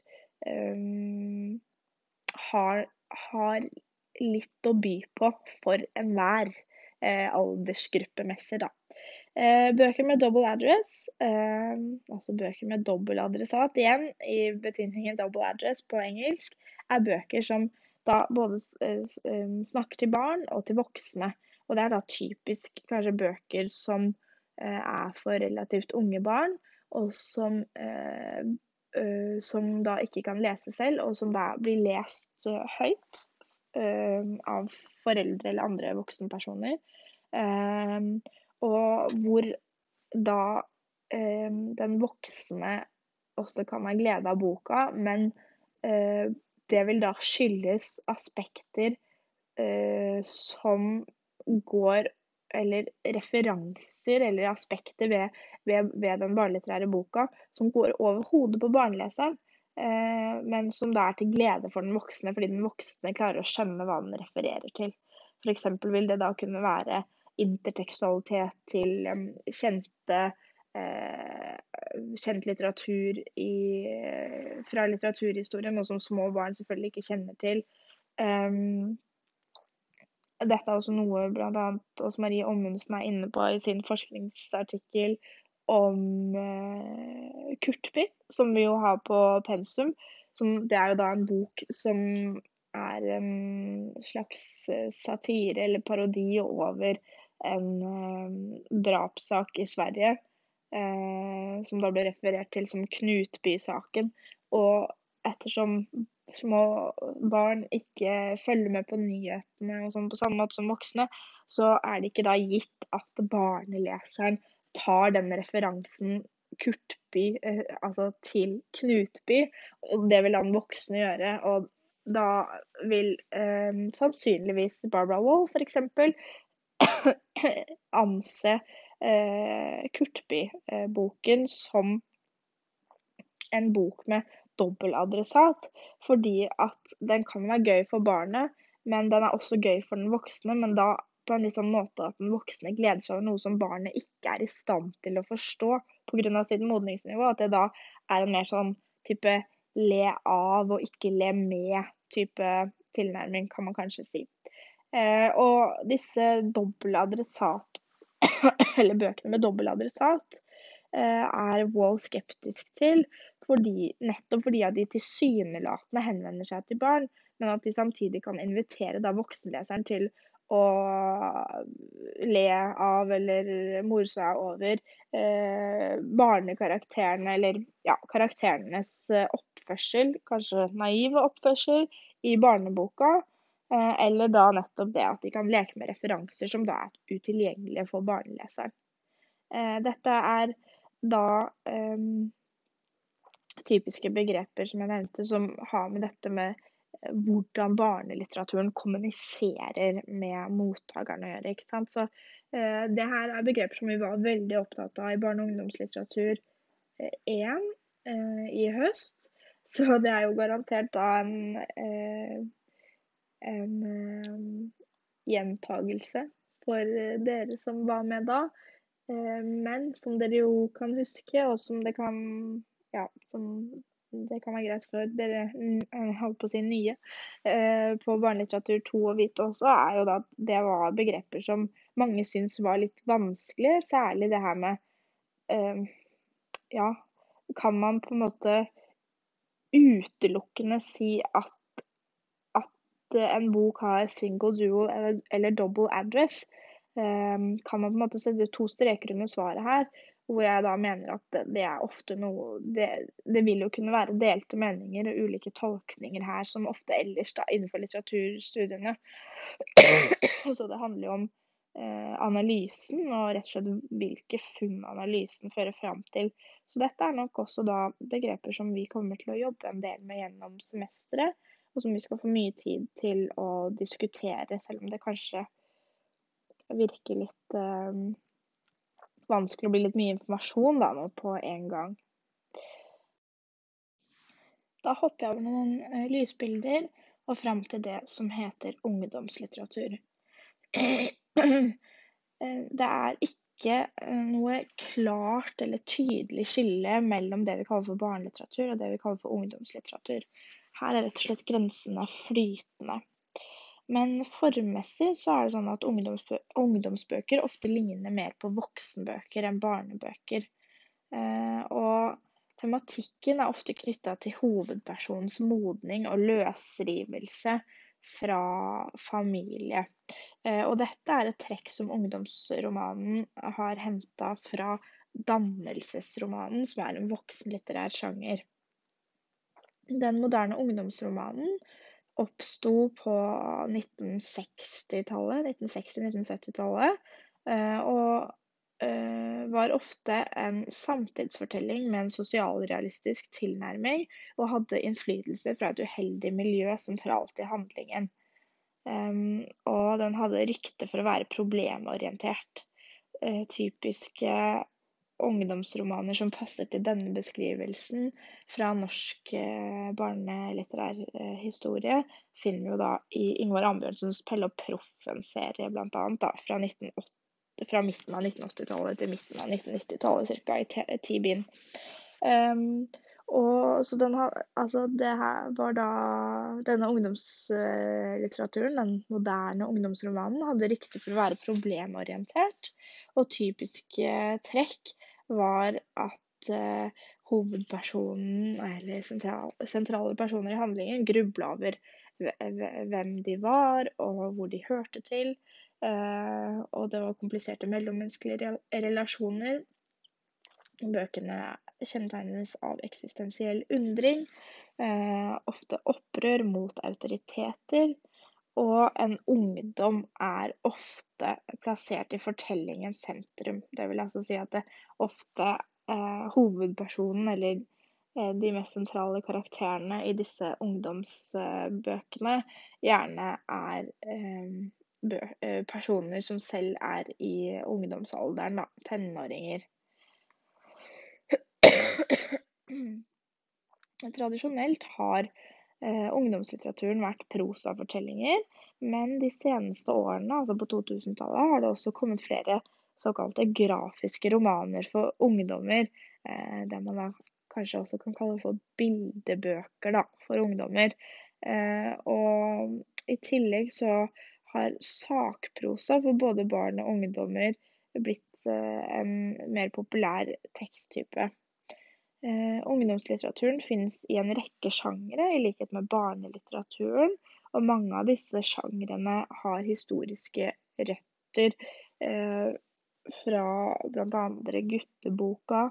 har, har litt å by på for enhver eh, aldersgruppemessig, da. Eh, bøker med double address, eh, altså bøker med dobbel adressat igjen, i betydningen double address på engelsk, er bøker som da både snakker til barn og til voksne. Og det er da typisk kanskje bøker som er for relativt unge barn, og som, som da ikke kan lese selv, og som da blir lest høyt av foreldre eller andre voksenpersoner. Og hvor da eh, den voksne også kan ha glede av boka, men eh, det vil da skyldes aspekter eh, som går Eller referanser eller aspekter ved, ved, ved den barnelitterære boka som går over hodet på barneleseren. Eh, men som da er til glede for den voksne, fordi den voksne klarer å skjønne hva den refererer til. F.eks. vil det da kunne være intertekstualitet til um, kjente eh, kjent litteratur i, fra litteraturhistorien, noe som små barn selvfølgelig ikke kjenner til. Um, dette er også noe bl.a. Åse Marie Ommundsen er inne på i sin forskningsartikkel om eh, Kurtby, som vi jo har på pensum. Som, det er jo da en bok som er en slags satire eller parodi over en eh, drapssak i Sverige, eh, som da ble referert til som Knutby-saken. Og ettersom små barn ikke følger med på nyhetene og sånn på samme måte som voksne, så er det ikke da gitt at barneleseren tar den referansen Kurtby, eh, altså til Knutby. Og det vil han voksne gjøre. Og da vil eh, sannsynligvis Barbara Wall f.eks *coughs* anse eh, Kurtby-boken som en bok med dobbeladressat, fordi at den kan være gøy for barnet, men den er også gøy for den voksne. Men da på en liksom måte at den voksne gleder seg over noe som barnet ikke er i stand til å forstå pga. sitt modningsnivå. At det da er en mer sånn type le av og ikke le med-type tilnærming, kan man kanskje si. Eh, og disse dobbeladressat, *coughs* eller bøkene med dobbeladressat, eh, er Wall skeptisk til, fordi, nettopp fordi at de tilsynelatende henvender seg til barn, men at de samtidig kan invitere da voksenleseren til å le av eller more seg over eh, barnekarakterene, eller ja, karakterenes oppførsel, kanskje naive oppførsel, i barneboka. Eh, eller da nettopp det at de kan leke med referanser som da er utilgjengelige for barneleseren. Eh, dette er da um, typiske begreper som jeg nevnte, som har med dette med hvordan barnelitteraturen kommuniserer med mottakerne å gjøre. ikke sant? Så eh, det her er begreper som vi var veldig opptatt av i barne- og ungdomslitteratur 1 eh, i høst. Så det er jo garantert da en eh, en um, gjentagelse for eh, dere som var med da. Men som dere jo kan huske, og som det kan ja, som det kan være greit for dere holdt på å si nye uh, på barnelitteratur 2 å vite også, er jo da at det var begreper som mange syns var litt vanskelig. Særlig det her med uh, Ja, kan man på en måte utelukkende si at en bok har single, dual eller, eller double address, um, kan man på en måte sette to streker under svaret her. Hvor jeg da mener at det, er ofte noe det, det, vil jo kunne være delte meninger og ulike tolkninger her, som ofte ellers da innenfor litteraturstudiene. *clears throat* Så det handler jo om eh, analysen og rett og slett hvilke funn analysen fører fram til. Så dette er nok også da begreper som vi kommer til å jobbe en del med gjennom semesteret og som vi skal få mye tid til å diskutere, selv om det kanskje virker litt eh, vanskelig å bli litt mye informasjon da nå på en gang. Da hopper jeg over noen uh, lysbilder og fram til det som heter ungdomslitteratur. *clears throat* Eh, det er ikke eh, noe klart eller tydelig skille mellom det vi kaller for barnelitteratur og det vi kaller for ungdomslitteratur. Her er rett og slett grensene flytende. Men formmessig så er det sånn at ungdomsbø ungdomsbøker ofte ligner mer på voksenbøker enn barnebøker. Eh, og tematikken er ofte knytta til hovedpersonens modning og løsrivelse fra familie. Eh, og dette er et trekk som ungdomsromanen har henta fra dannelsesromanen, som er en voksenlitterær sjanger. Den moderne ungdomsromanen oppsto på 1960-tallet, 1960-1970-tallet, eh, og eh, var ofte en samtidsfortelling med en sosialrealistisk tilnærming, og hadde innflytelse fra et uheldig miljø sentralt i handlingen. Og den hadde rykte for å være problemorientert. Eh, typiske ungdomsromaner som passer til denne beskrivelsen fra norsk eh, barnelitterær eh, historie, finner vi jo da i Ingvar Ambjørnsens 'Pelle og Proffen'-serie, bl.a. fra, fra midten av 1980-tallet til midten av 1990-tallet, ca. i ti bind. Um, og så den har Altså, det her var da Denne ungdomslitteraturen, den moderne ungdomsromanen, hadde rykte for å være problemorientert. Og typiske trekk var at uh, hovedpersonen, eller sentral, sentrale personer i handlingen, grubla over hvem de var, og hvor de hørte til. Uh, og det var kompliserte mellommenneskelige relasjoner. Bøkene kjennetegnes av eksistensiell undring, uh, ofte opprør mot autoriteter. Og en ungdom er ofte plassert i fortellingens sentrum. Det vil altså si at det ofte eh, hovedpersonen, eller eh, de mest sentrale karakterene i disse ungdomsbøkene, gjerne er eh, eh personer som selv er i ungdomsalderen, da. Tenåringer. *clears throat* Tradisjonelt har ungdomslitteraturen vært prosafortellinger, men de seneste årene, altså på 2000-tallet, har det også kommet flere såkalte grafiske romaner for ungdommer. Eh, det man da kanskje også kan kalle for bildebøker da, for ungdommer. Eh, og i tillegg så har sakprosa for både barn og ungdommer blitt en mer populær teksttype. Eh, ungdomslitteraturen finnes i en rekke sjangre, i likhet med barnelitteraturen. Og mange av disse sjangrene har historiske røtter eh, fra bl.a. gutteboka,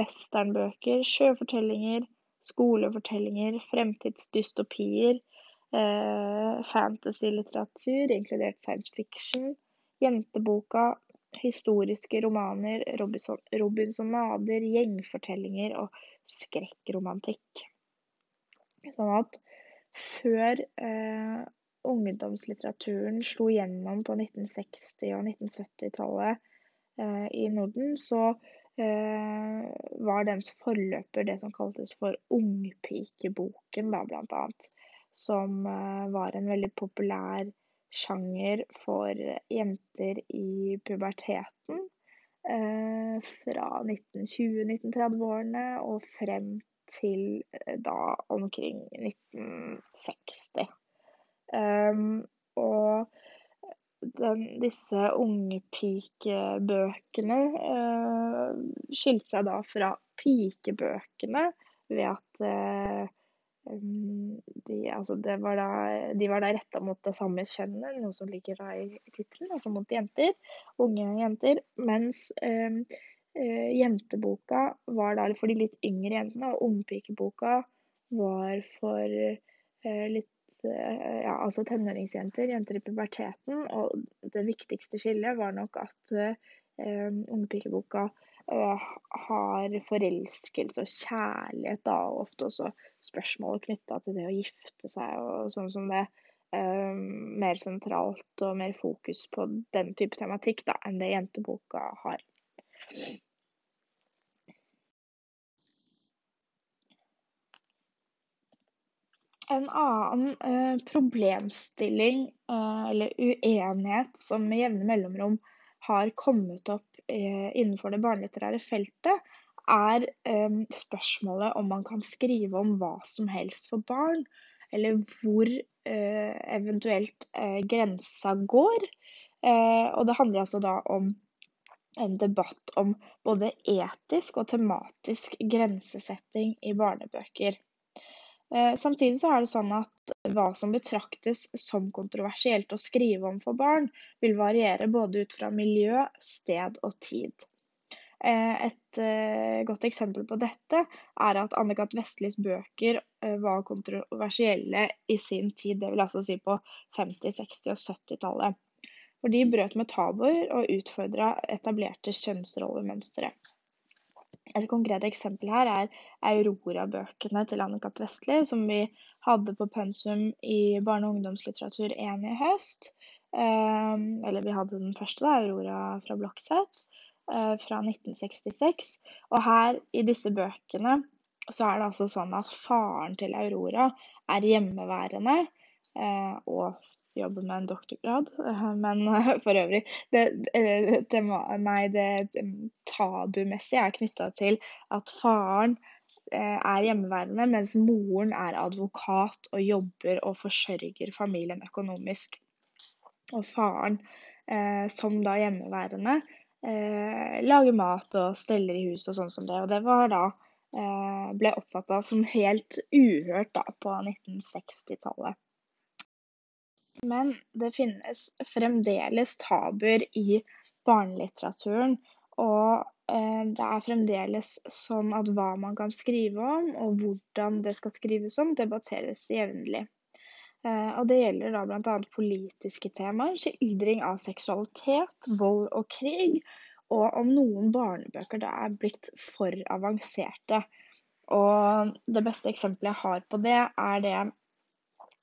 westernbøker, sjøfortellinger, skolefortellinger, fremtidsdystopier, eh, fantasy-litteratur, inkludert science fiction, jenteboka, historiske romaner, Robinson, Robinsonader, gjengfortellinger og skrekkromantikk. Sånn at før eh, ungdomslitteraturen slo gjennom på 1960- og 1970-tallet eh, i Norden, så eh, var deres forløper det som kaltes for Ungpikeboken, da, blant annet. Som eh, var en veldig populær sjanger for jenter i puberteten. Eh, fra 1920-1930-årene og frem til eh, da omkring 1960. Um, og den, disse ungepikebøkene uh, skilte seg da fra pikebøkene ved at uh, de, altså var da, de var da retta mot det samme kjønnet, noe som ligger da i tittelen, altså mot jenter. Unge jenter. Mens eh, jenteboka var da for de litt yngre jentene, og ungpikeboka var for eh, litt eh, ja, altså tenåringsjenter, jenter i puberteten. Og det viktigste skillet var nok at ungpikeboka har forelskelse og kjærlighet, da, og ofte også spørsmål knytta til det å gifte seg og sånn som det. Um, mer sentralt og mer fokus på den type tematikk da, enn det jenteboka har. En annen uh, problemstilling uh, eller uenighet som med jevne mellomrom har kommet opp Eh, innenfor det barnelitterære feltet, er um, spørsmålet om man kan skrive om hva som helst for barn. Eller hvor eventuelt grensa går. Og det handler altså da om en debatt om både etisk og tematisk grensesetting i barnebøker. Eh, samtidig så er det sånn at hva som betraktes som kontroversielt å skrive om for barn, vil variere både ut fra miljø, sted og tid. Eh, et eh, godt eksempel på dette er at Anne-Kat. Vestlis bøker var kontroversielle i sin tid, vil altså si på 50-, 60- og 70-tallet. For de brøt med tabuer og utfordra etablerte kjønnsrollemønstre. Et konkret eksempel her er Aurora-bøkene til Anne-Cath. Vestli, som vi hadde på pensum i barne- og ungdomslitteratur 1 i høst. Eh, eller vi hadde den første, da, Aurora fra Blokseth, eh, fra 1966. Og her i disse bøkene så er det altså sånn at faren til Aurora er hjemmeværende og jobbe med en doktorgrad. Eh, men eh, for øvrig det, det, Nei, det tabumessige er knytta til at faren er hjemmeværende, mens moren er advokat og jobber og forsørger familien økonomisk. Og faren, som da hjemmeværende, lager mat og steller i hus og sånn som det. Og det var da ble oppfatta som helt uhørt da på 1960-tallet. Men det finnes fremdeles tabuer i barnelitteraturen. Og eh, det er fremdeles sånn at hva man kan skrive om, og hvordan det skal skrives om, debatteres jevnlig. Eh, og det gjelder da bl.a. politiske temaer, skildring av seksualitet, vold og krig, og om noen barnebøker da er blitt for avanserte. Og det beste eksempelet jeg har på det, er det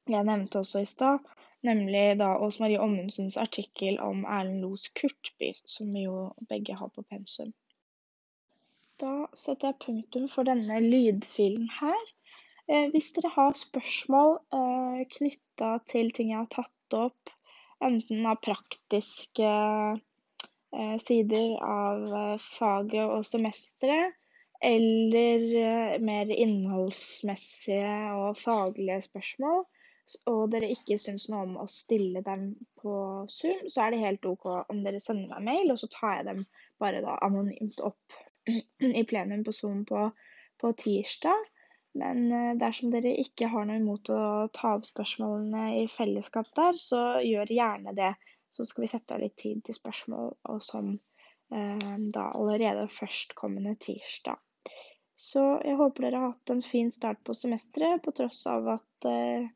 jeg nevnte også i stad, Nemlig da Åse Marie Ommundsens artikkel om Erlend Los Kurtby, som vi jo begge har på pensum. Da setter jeg punktum for denne lydfilen her. Eh, hvis dere har spørsmål eh, knytta til ting jeg har tatt opp, enten av praktiske eh, sider av faget og semesteret, eller mer innholdsmessige og faglige spørsmål, og dere ikke syns noe om å stille dem på Zoom, så er det helt OK om dere sender meg mail, og så tar jeg dem bare da anonymt opp *clears throat* i plenum på Zoom på, på tirsdag. Men eh, dersom dere ikke har noe imot å ta opp spørsmålene i fellesskap der, så gjør gjerne det. Så skal vi sette av litt tid til spørsmål og sånn eh, da allerede førstkommende tirsdag. Så jeg håper dere har hatt en fin start på semesteret, på tross av at eh,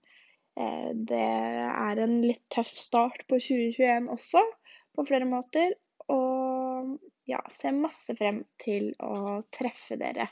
det er en litt tøff start på 2021 også, på flere måter. Og ja, ser masse frem til å treffe dere.